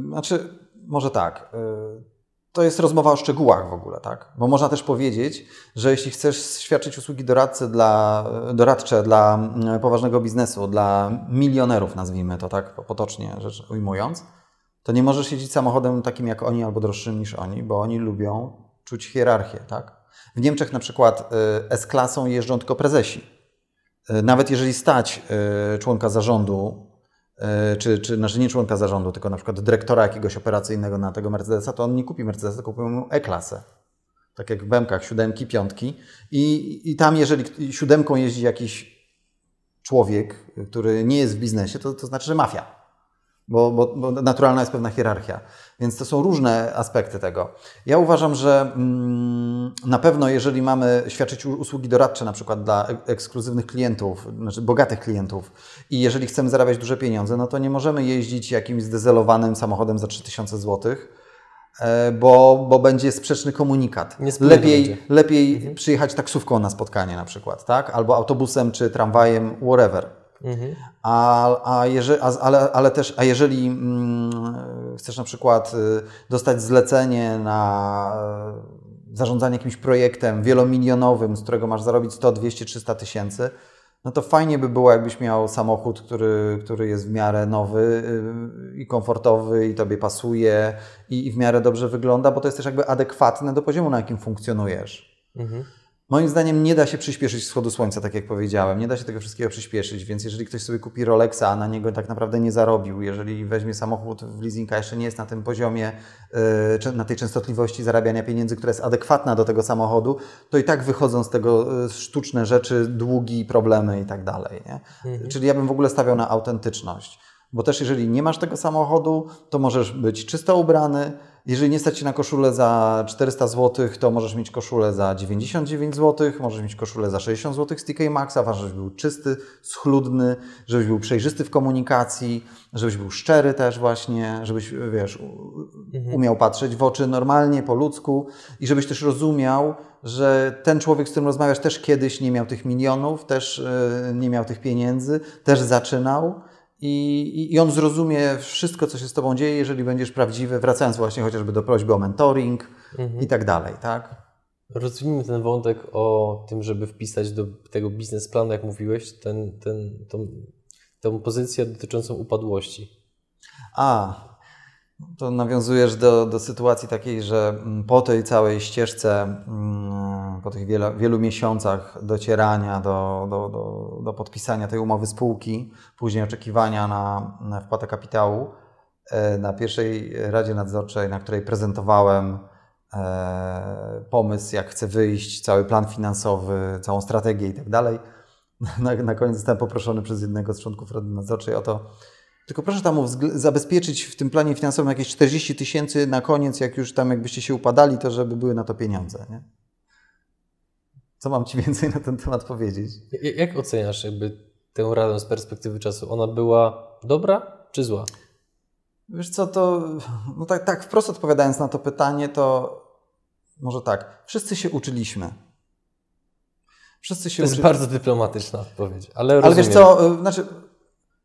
znaczy, może tak. Yy to jest rozmowa o szczegółach w ogóle, tak? Bo można też powiedzieć, że jeśli chcesz świadczyć usługi doradcy dla, doradcze dla mm, poważnego biznesu, dla milionerów, nazwijmy to tak potocznie rzecz ujmując, to nie możesz jeździć samochodem takim jak oni albo droższym niż oni, bo oni lubią czuć hierarchię, tak? W Niemczech na przykład y, S-klasą jeżdżą tylko prezesi. Y, nawet jeżeli stać y, członka zarządu czy, czy znaczy nie członka zarządu, tylko na przykład dyrektora jakiegoś operacyjnego na tego Mercedesa, to on nie kupi Mercedesa, tylko kupi mu E-klasę. Tak jak w Bemkach, siódemki, piątki. I, I tam, jeżeli siódemką jeździ jakiś człowiek, który nie jest w biznesie, to, to znaczy, że mafia bo, bo, bo, naturalna jest pewna hierarchia. Więc to są różne aspekty tego. Ja uważam, że mm, na pewno, jeżeli mamy świadczyć usługi doradcze, na przykład dla ekskluzywnych klientów, znaczy bogatych klientów, i jeżeli chcemy zarabiać duże pieniądze, no to nie możemy jeździć jakimś zdezelowanym samochodem za 3000 zł. E, bo, bo będzie sprzeczny komunikat. Lepiej, lepiej mhm. przyjechać taksówką na spotkanie na przykład, tak? albo autobusem czy tramwajem, whatever. Mhm. A, a, jeżeli, a, ale, ale też, a jeżeli mm, chcesz na przykład y, dostać zlecenie na y, zarządzanie jakimś projektem wielomilionowym, z którego masz zarobić 100, 200, 300 tysięcy, no to fajnie by było, jakbyś miał samochód, który, który jest w miarę nowy y, i komfortowy i tobie pasuje i, i w miarę dobrze wygląda, bo to jest też jakby adekwatne do poziomu, na jakim funkcjonujesz. Mhm. Moim zdaniem nie da się przyspieszyć wschodu słońca, tak jak powiedziałem. Nie da się tego wszystkiego przyspieszyć, więc jeżeli ktoś sobie kupi Rolexa, a na niego tak naprawdę nie zarobił, jeżeli weźmie samochód w leasinga, jeszcze nie jest na tym poziomie, yy, na tej częstotliwości zarabiania pieniędzy, która jest adekwatna do tego samochodu, to i tak wychodzą z tego yy, sztuczne rzeczy, długi, problemy i tak dalej. Nie? Mhm. Czyli ja bym w ogóle stawiał na autentyczność. Bo też jeżeli nie masz tego samochodu, to możesz być czysto ubrany, jeżeli nie stać Ci na koszulę za 400 zł, to możesz mieć koszulę za 99 zł, możesz mieć koszulę za 60 zł z TK Maxa, ważne, żebyś był czysty, schludny, żebyś był przejrzysty w komunikacji, żebyś był szczery też właśnie, żebyś, wiesz, mhm. umiał patrzeć w oczy normalnie, po ludzku i żebyś też rozumiał, że ten człowiek, z którym rozmawiasz, też kiedyś nie miał tych milionów, też e, nie miał tych pieniędzy, też zaczynał i, I on zrozumie wszystko, co się z Tobą dzieje, jeżeli będziesz prawdziwy, wracając właśnie chociażby do prośby o mentoring mhm. i tak dalej, tak? Rozwijmy ten wątek o tym, żeby wpisać do tego biznesplanu, jak mówiłeś, ten, ten, tą, tą pozycję dotyczącą upadłości. A, to nawiązujesz do, do sytuacji takiej, że mm, po tej całej ścieżce, mm, po tych wielu, wielu miesiącach docierania do, do, do, do, podpisania tej umowy spółki, później oczekiwania na, na wpłatę kapitału, e, na pierwszej Radzie Nadzorczej, na której prezentowałem e, pomysł, jak chcę wyjść, cały plan finansowy, całą strategię i tak dalej. (laughs) Na koniec zostałem poproszony przez jednego z członków Rady Nadzorczej o to, tylko proszę tam zabezpieczyć w tym planie finansowym jakieś 40 tysięcy na koniec, jak już tam jakbyście się upadali, to żeby były na to pieniądze. Nie? Co mam Ci (laughs) więcej na ten temat powiedzieć? Jak oceniasz jakby tę radę z perspektywy czasu? Ona była dobra czy zła? Wiesz co, to no tak, tak wprost odpowiadając na to pytanie, to może tak. Wszyscy się uczyliśmy. Wszyscy się to jest uczy... bardzo dyplomatyczna odpowiedź, ale Ale wiesz co, y, znaczy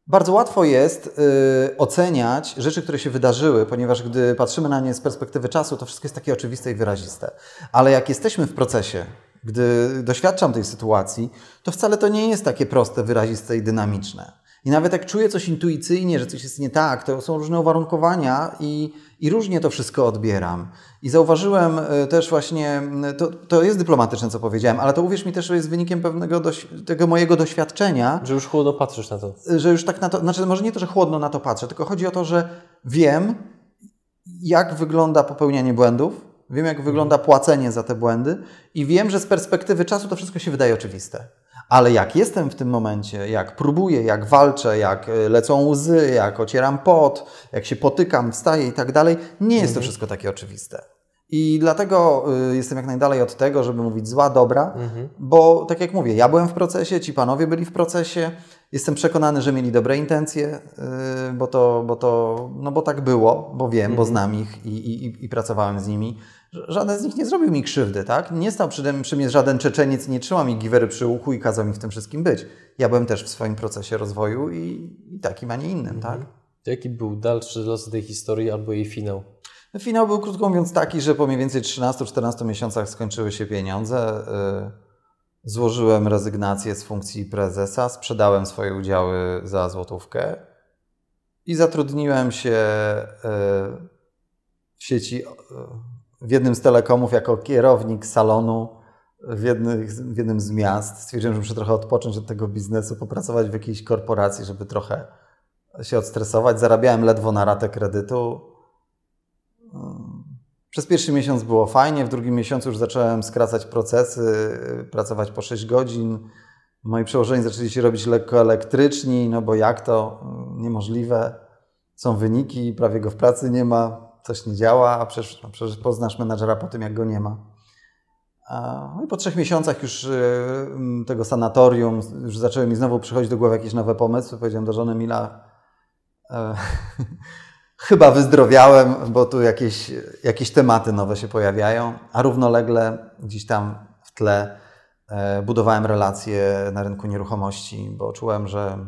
bardzo łatwo jest y, oceniać rzeczy, które się wydarzyły, ponieważ gdy patrzymy na nie z perspektywy czasu, to wszystko jest takie oczywiste i wyraziste. Ale jak jesteśmy w procesie, gdy doświadczam tej sytuacji, to wcale to nie jest takie proste, wyraziste i dynamiczne. I nawet jak czuję coś intuicyjnie, że coś jest nie tak, to są różne uwarunkowania i, i różnie to wszystko odbieram. I zauważyłem e, też właśnie, to, to jest dyplomatyczne, co powiedziałem, ale to uwierz mi też, że jest wynikiem pewnego tego mojego doświadczenia. Że już chłodno patrzysz na to. Że już tak na to, znaczy może nie to, że chłodno na to patrzę, tylko chodzi o to, że wiem, jak wygląda popełnianie błędów, wiem, jak wygląda płacenie za te błędy i wiem, że z perspektywy czasu to wszystko się wydaje oczywiste. Ale jak jestem w tym momencie, jak próbuję, jak walczę, jak e, lecą łzy, jak ocieram pot, jak się potykam, wstaję i tak dalej, nie jest to mhm. wszystko takie oczywiste. I dlatego y, jestem jak najdalej od tego, żeby mówić zła, dobra, mhm. bo tak jak mówię, ja byłem w procesie, ci panowie byli w procesie. Jestem przekonany, że mieli dobre intencje, y, bo to, bo to no bo tak było, bo wiem, mhm. bo znam ich i, i, i pracowałem z nimi żaden z nich nie zrobił mi krzywdy, tak? Nie stał przy, przy mnie żaden Czeczeniec, nie trzymał mi giwery przy uchu i kazał mi w tym wszystkim być. Ja byłem też w swoim procesie rozwoju i, i takim, a nie innym, mhm. tak? Jaki był dalszy los tej historii albo jej finał? Finał był krótko mówiąc taki, że po mniej więcej 13-14 miesiącach skończyły się pieniądze. Y, złożyłem rezygnację z funkcji prezesa, sprzedałem swoje udziały za złotówkę i zatrudniłem się y, w sieci w jednym z telekomów jako kierownik salonu w, jednym, w jednym z miast. Stwierdziłem, że muszę trochę odpocząć od tego biznesu, popracować w jakiejś korporacji, żeby trochę się odstresować. Zarabiałem ledwo na ratę kredytu. Przez pierwszy miesiąc było fajnie, w drugim miesiącu już zacząłem skracać procesy, pracować po 6 godzin. Moi przełożeni zaczęli się robić lekko elektryczni, no bo jak to? Niemożliwe. Są wyniki, prawie go w pracy nie ma coś nie działa, a przecież, a przecież poznasz menadżera po tym, jak go nie ma. No i po trzech miesiącach już y, tego sanatorium, już zaczęły mi znowu przychodzić do głowy jakieś nowe pomysły. Powiedziałem do żony Mila, e, (laughs) chyba wyzdrowiałem, bo tu jakieś, jakieś tematy nowe się pojawiają, a równolegle gdzieś tam w tle e, budowałem relacje na rynku nieruchomości, bo czułem, że,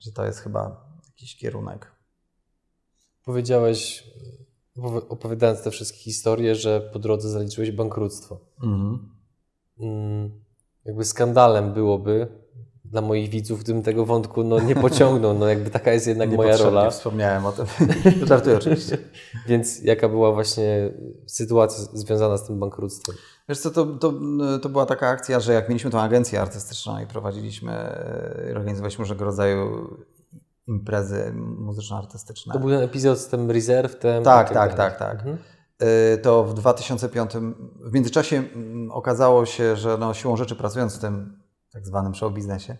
że to jest chyba jakiś kierunek. Powiedziałeś opowiadając te wszystkie historie, że po drodze zaliczyłeś bankructwo. Mhm. Mm, jakby skandalem byłoby, dla moich widzów, gdybym tego wątku no, nie pociągnął. No, jakby taka jest jednak moja rola. wspomniałem o tym. (laughs) Żartuję oczywiście. (laughs) Więc jaka była właśnie sytuacja związana z tym bankructwem? Wiesz co, to, to, to była taka akcja, że jak mieliśmy tą agencję artystyczną i prowadziliśmy, i organizowaliśmy różnego rodzaju imprezy muzyczno-artystyczne. To był ten epizod z tym reserwtem? Tak, i tak, dalej. tak, tak. Mhm. Y, To w 2005, w międzyczasie mm, okazało się, że no, siłą rzeczy pracując w tym tak zwanym show biznesie,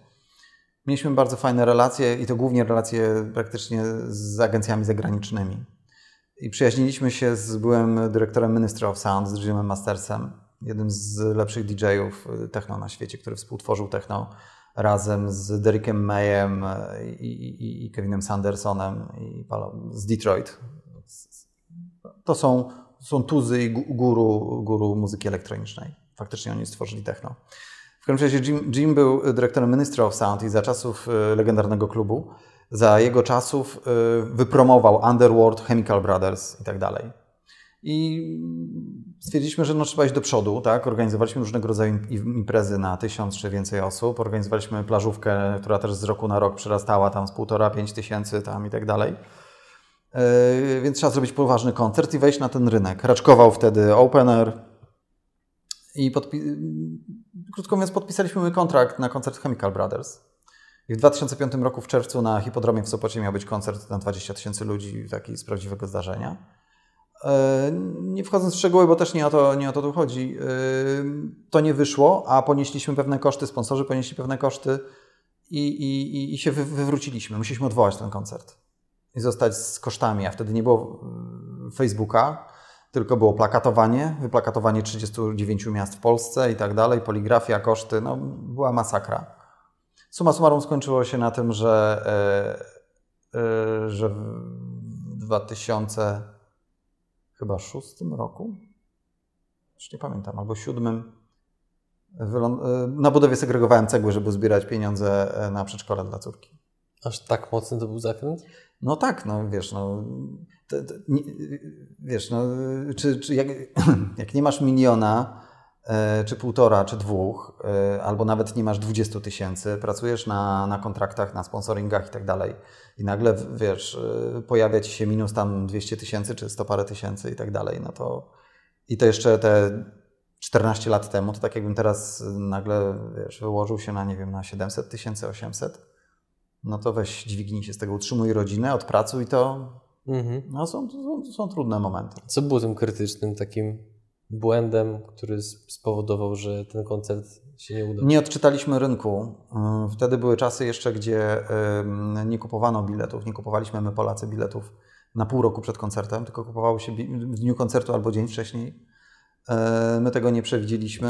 mieliśmy bardzo fajne relacje i to głównie relacje praktycznie z agencjami zagranicznymi. I przyjaźniliśmy się z byłym dyrektorem Ministry of Sound, z Jimem Mastersem, jednym z lepszych DJ-ów y, techno na świecie, który współtworzył techno razem z Derekiem Mayem y, i, i, i Kevinem Sandersonem i z Detroit. To są, są tuzy i gu- guru, guru muzyki elektronicznej. Faktycznie oni stworzyli techno. W każdym razie Jim, Jim był dyrektorem Ministry of Sound i za czasów y, legendarnego klubu, za jego czasów y, wypromował Underworld, Chemical Brothers i tak dalej. I stwierdziliśmy, że no, trzeba iść do przodu, tak? Organizowaliśmy różnego rodzaju im- imprezy na tysiąc czy więcej osób. Organizowaliśmy plażówkę, która też z roku na rok przyrastała tam z półtora, pięć tysięcy tam i tak dalej. Yy, Więc trzeba zrobić poważny koncert i wejść na ten rynek. Raczkował wtedy Opener i podpi- krótko mówiąc podpisaliśmy kontrakt na koncert Chemical Brothers. I w 2005 roku w czerwcu na Hipodromie w Sopocie miał być koncert na 20 tysięcy ludzi, taki z prawdziwego zdarzenia. E, Nie wchodząc w szczegóły, bo też nie o to, nie o to tu chodzi, e, to nie wyszło, a ponieśliśmy pewne koszty, sponsorzy ponieśli pewne koszty i, i, i- się wy, wywróciliśmy. Musieliśmy odwołać ten koncert i zostać z kosztami, a wtedy nie było e, Facebooka, tylko było plakatowanie, wyplakatowanie 39 miast w Polsce i tak dalej, poligrafia, koszty, no była masakra. Suma summarum skończyło się na tym, że, e, że w 2000 chyba szóstym roku, już nie pamiętam, albo siódmym, e, na budowie segregowałem cegły, żeby zbierać pieniądze e, na przedszkole dla córki. Aż tak mocny to był zakręt? No tak, no wiesz, no, te, te, nie, wiesz, no, czy, czy jak, (clears throat) jak nie masz miliona, czy półtora, czy dwóch, e, albo nawet nie masz 20 tysięcy, pracujesz na, na kontraktach, na sponsoringach i tak dalej i nagle, wiesz, e, pojawia ci się minus tam 200 tysięcy, czy 100 parę tysięcy i tak dalej, no to i to jeszcze te 14 lat temu, to tak jakbym teraz nagle, wiesz, wyłożył się na, nie wiem, na 700 tysięcy, 800, no to weź dźwignij się z tego, utrzymuj rodzinę, odpracuj to. Mhm. No są, są, są trudne momenty. Co było tym krytycznym takim błędem, który spowodował, że ten koncert się nie udał? Nie odczytaliśmy rynku. Ym, Wtedy były czasy jeszcze, gdzie ym, nie kupowano biletów. Nie kupowaliśmy my Polacy biletów na pół roku przed koncertem, tylko kupowało się w dniu koncertu albo dzień wcześniej. E, My tego nie przewidzieliśmy.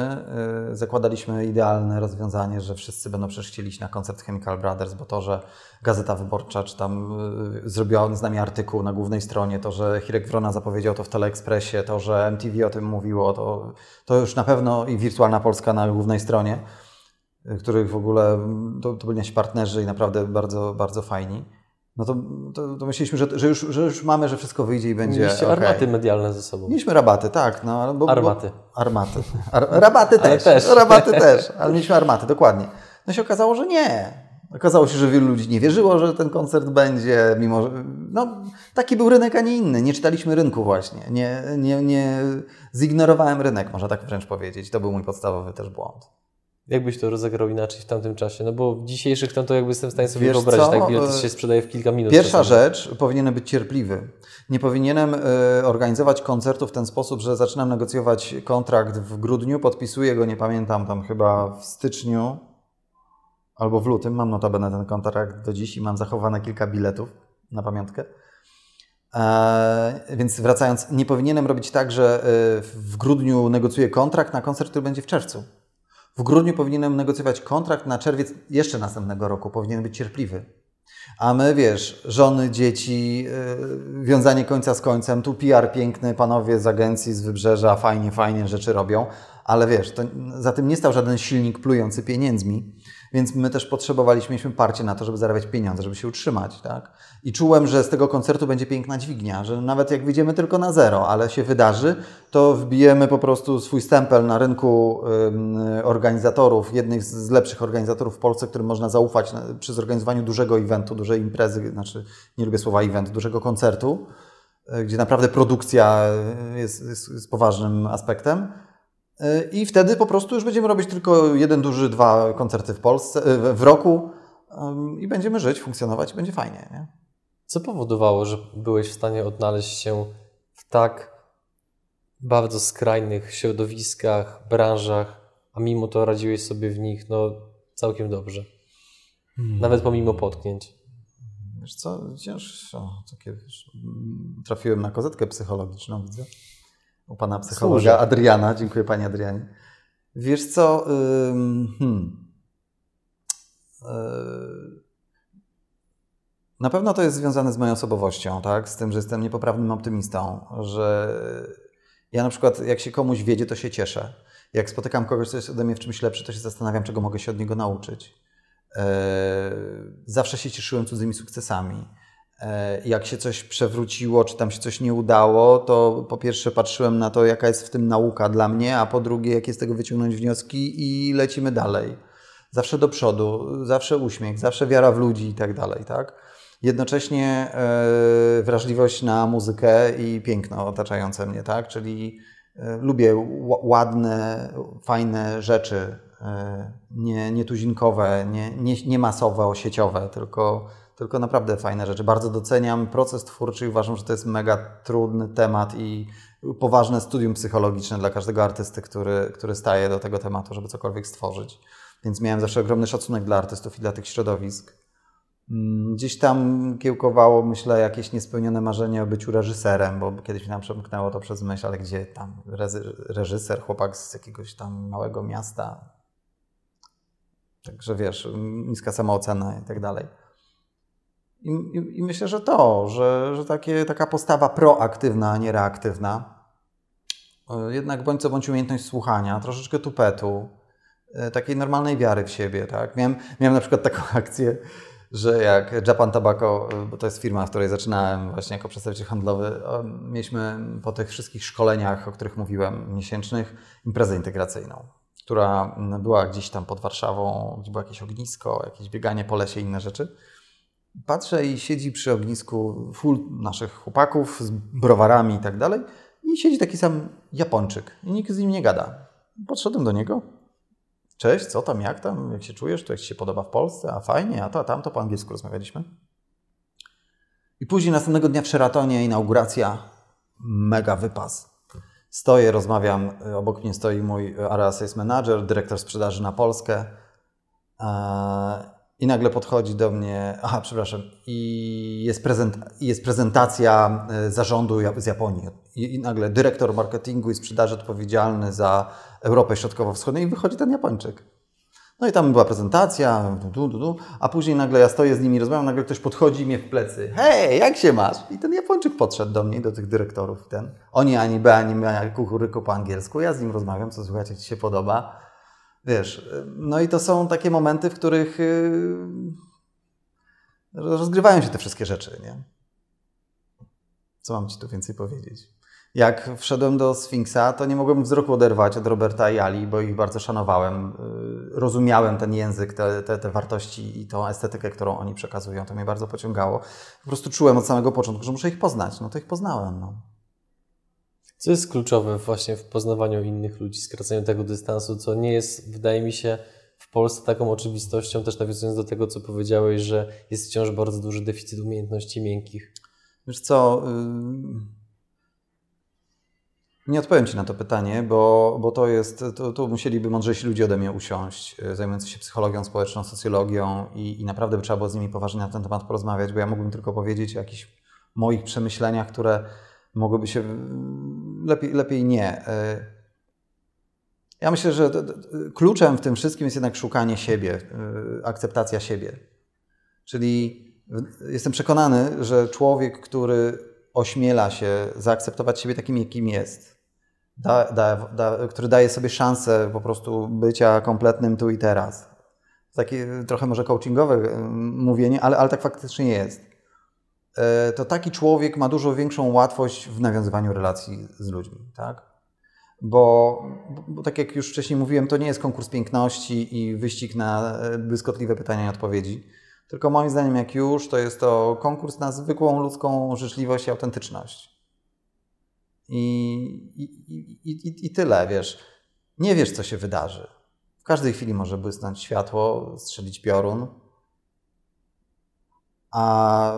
E, Zakładaliśmy idealne rozwiązanie, że wszyscy będą przecież na koncert Chemical Brothers, bo to, że Gazeta Wyborcza czy tam e, zrobiła z nami artykuł na głównej stronie, to, że Hirek Wrona zapowiedział to w Teleekspresie, to, że MTV o tym mówiło, to, to już na pewno i Wirtualna Polska na głównej stronie, których w ogóle to, to byli nasi partnerzy i naprawdę bardzo, bardzo fajni. No to, to, to myśleliśmy, że, że, już, że już mamy, że wszystko wyjdzie i będzie. Mieliście okej. armaty medialne ze sobą. Mieliśmy rabaty, tak. No, bo, Armaty. Bo, armaty. Ar, rabaty (laughs) też, też. Rabaty też, ale mieliśmy armaty, dokładnie. No się okazało, że nie. Okazało się, że wielu ludzi nie wierzyło, że ten koncert będzie, mimo że. No, taki był rynek, a nie inny. Nie czytaliśmy rynku właśnie. Nie, nie, nie zignorowałem rynek, można tak wręcz powiedzieć. To był mój podstawowy też błąd. Jakbyś to rozegrał inaczej w tamtym czasie? No bo w dzisiejszych tam to jakby jestem w stanie sobie Wiesz wyobrazić, co? tak bilet E, się sprzedaje w kilka minut. Pierwsza czasami. rzecz, powinienem być cierpliwy. Nie powinienem e, organizować koncertu w ten sposób, że zaczynam negocjować kontrakt w grudniu, podpisuję go, nie pamiętam, tam chyba w styczniu albo w lutym. Mam notabene ten kontrakt do dziś i mam zachowane kilka biletów na pamiątkę. E, więc wracając, nie powinienem robić tak, że e, w grudniu negocjuję kontrakt na koncert, który będzie w czerwcu. W grudniu powinienem negocjować kontrakt na czerwiec jeszcze następnego roku. Powinienem być cierpliwy. A my, wiesz, żony, dzieci, yy, wiązanie końca z końcem, tu PR piękny, panowie z agencji, z wybrzeża, fajnie, fajnie rzeczy robią, ale wiesz, to za tym nie stał żaden silnik plujący pieniędzmi, Więc my też potrzebowaliśmy, mieliśmy parcie na to, żeby zarabiać pieniądze, żeby się utrzymać. Tak? I czułem, że z tego koncertu będzie piękna dźwignia, że nawet jak wyjdziemy tylko na zero, ale się wydarzy, to wbijemy po prostu swój stempel na rynku organizatorów, jednych z lepszych organizatorów w Polsce, którym można zaufać przy zorganizowaniu dużego eventu, dużej imprezy, znaczy nie lubię słowa event, dużego koncertu, y, gdzie naprawdę produkcja jest, jest, jest poważnym aspektem. I wtedy po prostu już będziemy robić tylko jeden duży, dwa koncerty w Polsce, y, w roku i będziemy żyć, funkcjonować, będzie fajnie. Nie? Co powodowało, że byłeś w stanie odnaleźć się w tak bardzo skrajnych środowiskach, branżach, a mimo to radziłeś sobie w nich no, całkiem dobrze? Hmm. Nawet pomimo potknięć. Wiesz co, ciężko. Takie, wiesz, trafiłem na kozetkę psychologiczną, widzę u pana psychologa Służę. Adriana. Dziękuję pani Adrianie. Wiesz co? Hmm. E, na pewno to jest związane z moją osobowością, tak? Z tym, że jestem niepoprawnym optymistą, że ja na przykład jak się komuś wiedzie, to się cieszę. Jak spotykam kogoś, kto jest ode mnie w czymś lepszy, to się zastanawiam, czego mogę się od niego nauczyć. E, zawsze się cieszyłem cudzymi sukcesami. E, jak się coś przewróciło, czy tam się coś nie udało, to po pierwsze patrzyłem na to, jaka jest w tym nauka dla mnie, a po drugie, jakie z tego wyciągnąć wnioski i lecimy dalej. Zawsze do przodu, zawsze uśmiech, zawsze wiara w ludzi i tak dalej, tak? Jednocześnie e, wrażliwość na muzykę i piękno otaczające mnie, tak? Czyli e, lubię ładne, fajne rzeczy, nie, nie tuzinkowe, nie, nie, nie masowe, osieciowe, tylko tylko naprawdę fajne rzeczy. Bardzo doceniam proces twórczy i uważam, że to jest mega trudny temat i poważne studium psychologiczne dla każdego artysty, który, który staje do tego tematu, żeby cokolwiek stworzyć. Więc miałem zawsze ogromny szacunek dla artystów i dla tych środowisk. Mm, gdzieś tam kiełkowało, myślę, jakieś niespełnione marzenie o byciu reżyserem, bo kiedyś mi nam przemknęło to przez myśl, ale gdzie tam reżyser, chłopak z jakiegoś tam małego miasta. Także wiesz, niska samoocena i tak dalej. I, i, I, myślę, że to, że, że takie, taka postawa proaktywna, a nie reaktywna, e, jednak bądź co bądź umiejętność słuchania, troszeczkę tupetu, e, takiej normalnej wiary w siebie. Tak? Miałem, miałem na przykład taką (laughs) akcję, że jak Japan Tobacco, e, bo to jest firma, w której zaczynałem właśnie jako przedstawiciel handlowy, mieliśmy po tych wszystkich szkoleniach, o których mówiłem, miesięcznych, imprezę integracyjną, która była gdzieś tam pod Warszawą, gdzie było jakieś ognisko, jakieś bieganie po lesie inne rzeczy. Patrzę i siedzi przy ognisku full naszych chłopaków z browarami i tak dalej. I siedzi taki sam Japończyk. I nikt z nim nie gada. Podszedłem do niego. Cześć, co tam, jak tam, jak się czujesz, to jak Ci się podoba w Polsce, a fajnie, a to, a tam to po angielsku rozmawialiśmy. I później następnego dnia w Sheratonie inauguracja, mega wypas. Stoję, rozmawiam, obok mnie stoi mój sales manager, dyrektor sprzedaży na Polskę. Eee, i nagle podchodzi do mnie, aha, przepraszam, i jest, prezent, jest prezentacja e, zarządu z Japonii. I, I, nagle dyrektor marketingu i sprzedaży odpowiedzialny za Europę Środkowo-Wschodnią i wychodzi ten Japończyk. No i tam była prezentacja, du, du, du, a później nagle ja stoję z nimi, rozmawiam, nagle ktoś podchodzi mnie w plecy. Hej, jak się masz? I ten Japończyk podszedł do mnie, do tych dyrektorów. Ten. Oni ani B, ani B, kukuryku po angielsku. Ja z nim rozmawiam, co słuchajcie, Ci się podoba. Wiesz, no i to są takie momenty, w których y, rozgrywają się te wszystkie rzeczy, nie? Co mam Ci tu więcej powiedzieć? Jak wszedłem do Sfinksa, to nie mogłem wzroku oderwać od Roberta i Ali, bo ich bardzo szanowałem. Y, rozumiałem ten język, te, te, te wartości i tą estetykę, którą oni przekazują. To mnie bardzo pociągało. Po prostu czułem od samego początku, że muszę ich poznać. No to ich poznałem. No. Co jest kluczowe właśnie w poznawaniu innych ludzi, skracaniu tego dystansu, co nie jest, wydaje mi się, w Polsce taką oczywistością, też nawiązując do tego, co powiedziałeś, że jest wciąż bardzo duży deficyt umiejętności miękkich. Wiesz co, nie odpowiem Ci na to pytanie, bo, bo to jest, to, to musieliby mądrzejsi ludzie ode mnie usiąść, y, zajmujący się psychologią społeczną, socjologią i, i naprawdę by trzeba było z nimi poważnie na ten temat porozmawiać, bo ja mógłbym tylko powiedzieć o jakichś moich przemyśleniach, które mogłyby się lepiej, lepiej nie. E, ja myślę, że kluczem w tym wszystkim jest jednak szukanie siebie, e, akceptacja siebie. Czyli jestem przekonany, że człowiek, który ośmiela się zaakceptować siebie takim, jakim jest, da, da, da, który daje sobie szansę po prostu bycia kompletnym tu i teraz, takie trochę może coachingowe mówienie, ale, ale tak faktycznie jest. To taki człowiek ma dużo większą łatwość w nawiązywaniu relacji z ludźmi, tak? Bo, bo, tak jak już wcześniej mówiłem, to nie jest konkurs piękności i wyścig na błyskotliwe pytania i odpowiedzi. Tylko moim zdaniem, jak już, to jest to konkurs na zwykłą ludzką życzliwość i autentyczność. I, i, i, i tyle, wiesz. Nie wiesz, co się wydarzy. W każdej chwili może błysnąć światło, strzelić piorun. A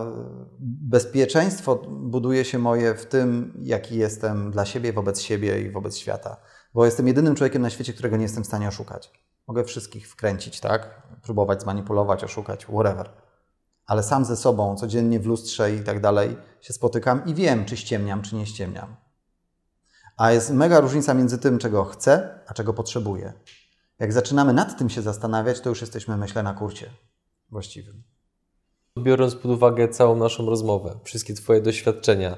bezpieczeństwo buduje się moje w tym, jaki jestem dla siebie, wobec siebie i wobec świata. Bo jestem jedynym człowiekiem na świecie, którego nie jestem w stanie oszukać. Mogę wszystkich wkręcić, tak? Próbować zmanipulować, oszukać, whatever. Ale sam ze sobą, codziennie w lustrze i tak dalej się spotykam i wiem, czy ściemniam, czy nie ściemniam. A jest mega różnica między tym, czego chcę, a czego potrzebuję. Jak zaczynamy nad tym się zastanawiać, to już jesteśmy, myślę, na kurcie właściwym. Biorąc pod uwagę całą naszą rozmowę, wszystkie Twoje doświadczenia,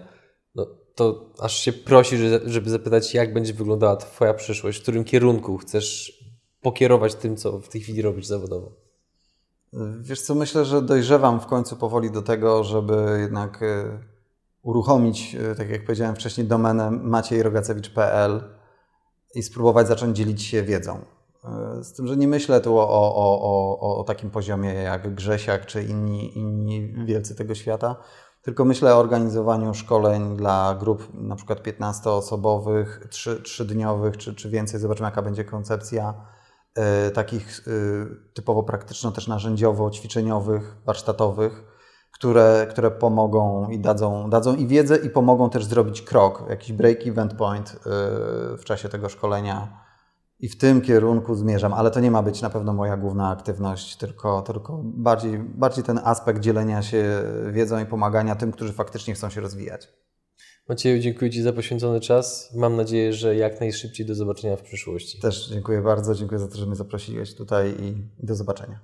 no, to aż się prosi, żeby zapytać, jak będzie wyglądała Twoja przyszłość, w którym kierunku chcesz pokierować tym, co w tej chwili robisz zawodowo? Wiesz co, myślę, że dojrzewam w końcu powoli do tego, żeby jednak e, uruchomić, e, tak jak powiedziałem wcześniej, domenę maciejrogacewicz.pl i spróbować zacząć dzielić się wiedzą. E, z tym, że nie myślę tu o, o, o, o takim poziomie jak Grzesiak czy inni, inni wielcy tego świata, tylko myślę o organizowaniu szkoleń dla grup na przykład 15-osobowych, 3-dniowych czy, czy więcej. Zobaczymy, jaka będzie koncepcja E, takich e, typowo praktyczno też narzędziowo-ćwiczeniowych, warsztatowych, które, które pomogą i dadzą, dadzą i wiedzę i pomogą też zrobić krok, jakiś break event point e, w czasie tego szkolenia. I w tym kierunku zmierzam, ale to nie ma być na pewno moja główna aktywność, tylko, tylko bardziej, bardziej ten aspekt dzielenia się wiedzą i pomagania tym, którzy faktycznie chcą się rozwijać. Macieju, dziękuję Ci za poświęcony czas. Mam nadzieję, że jak najszybciej do zobaczenia w przyszłości. Też dziękuję bardzo. Dziękuję za to, że mnie zaprosiłeś tutaj i do zobaczenia.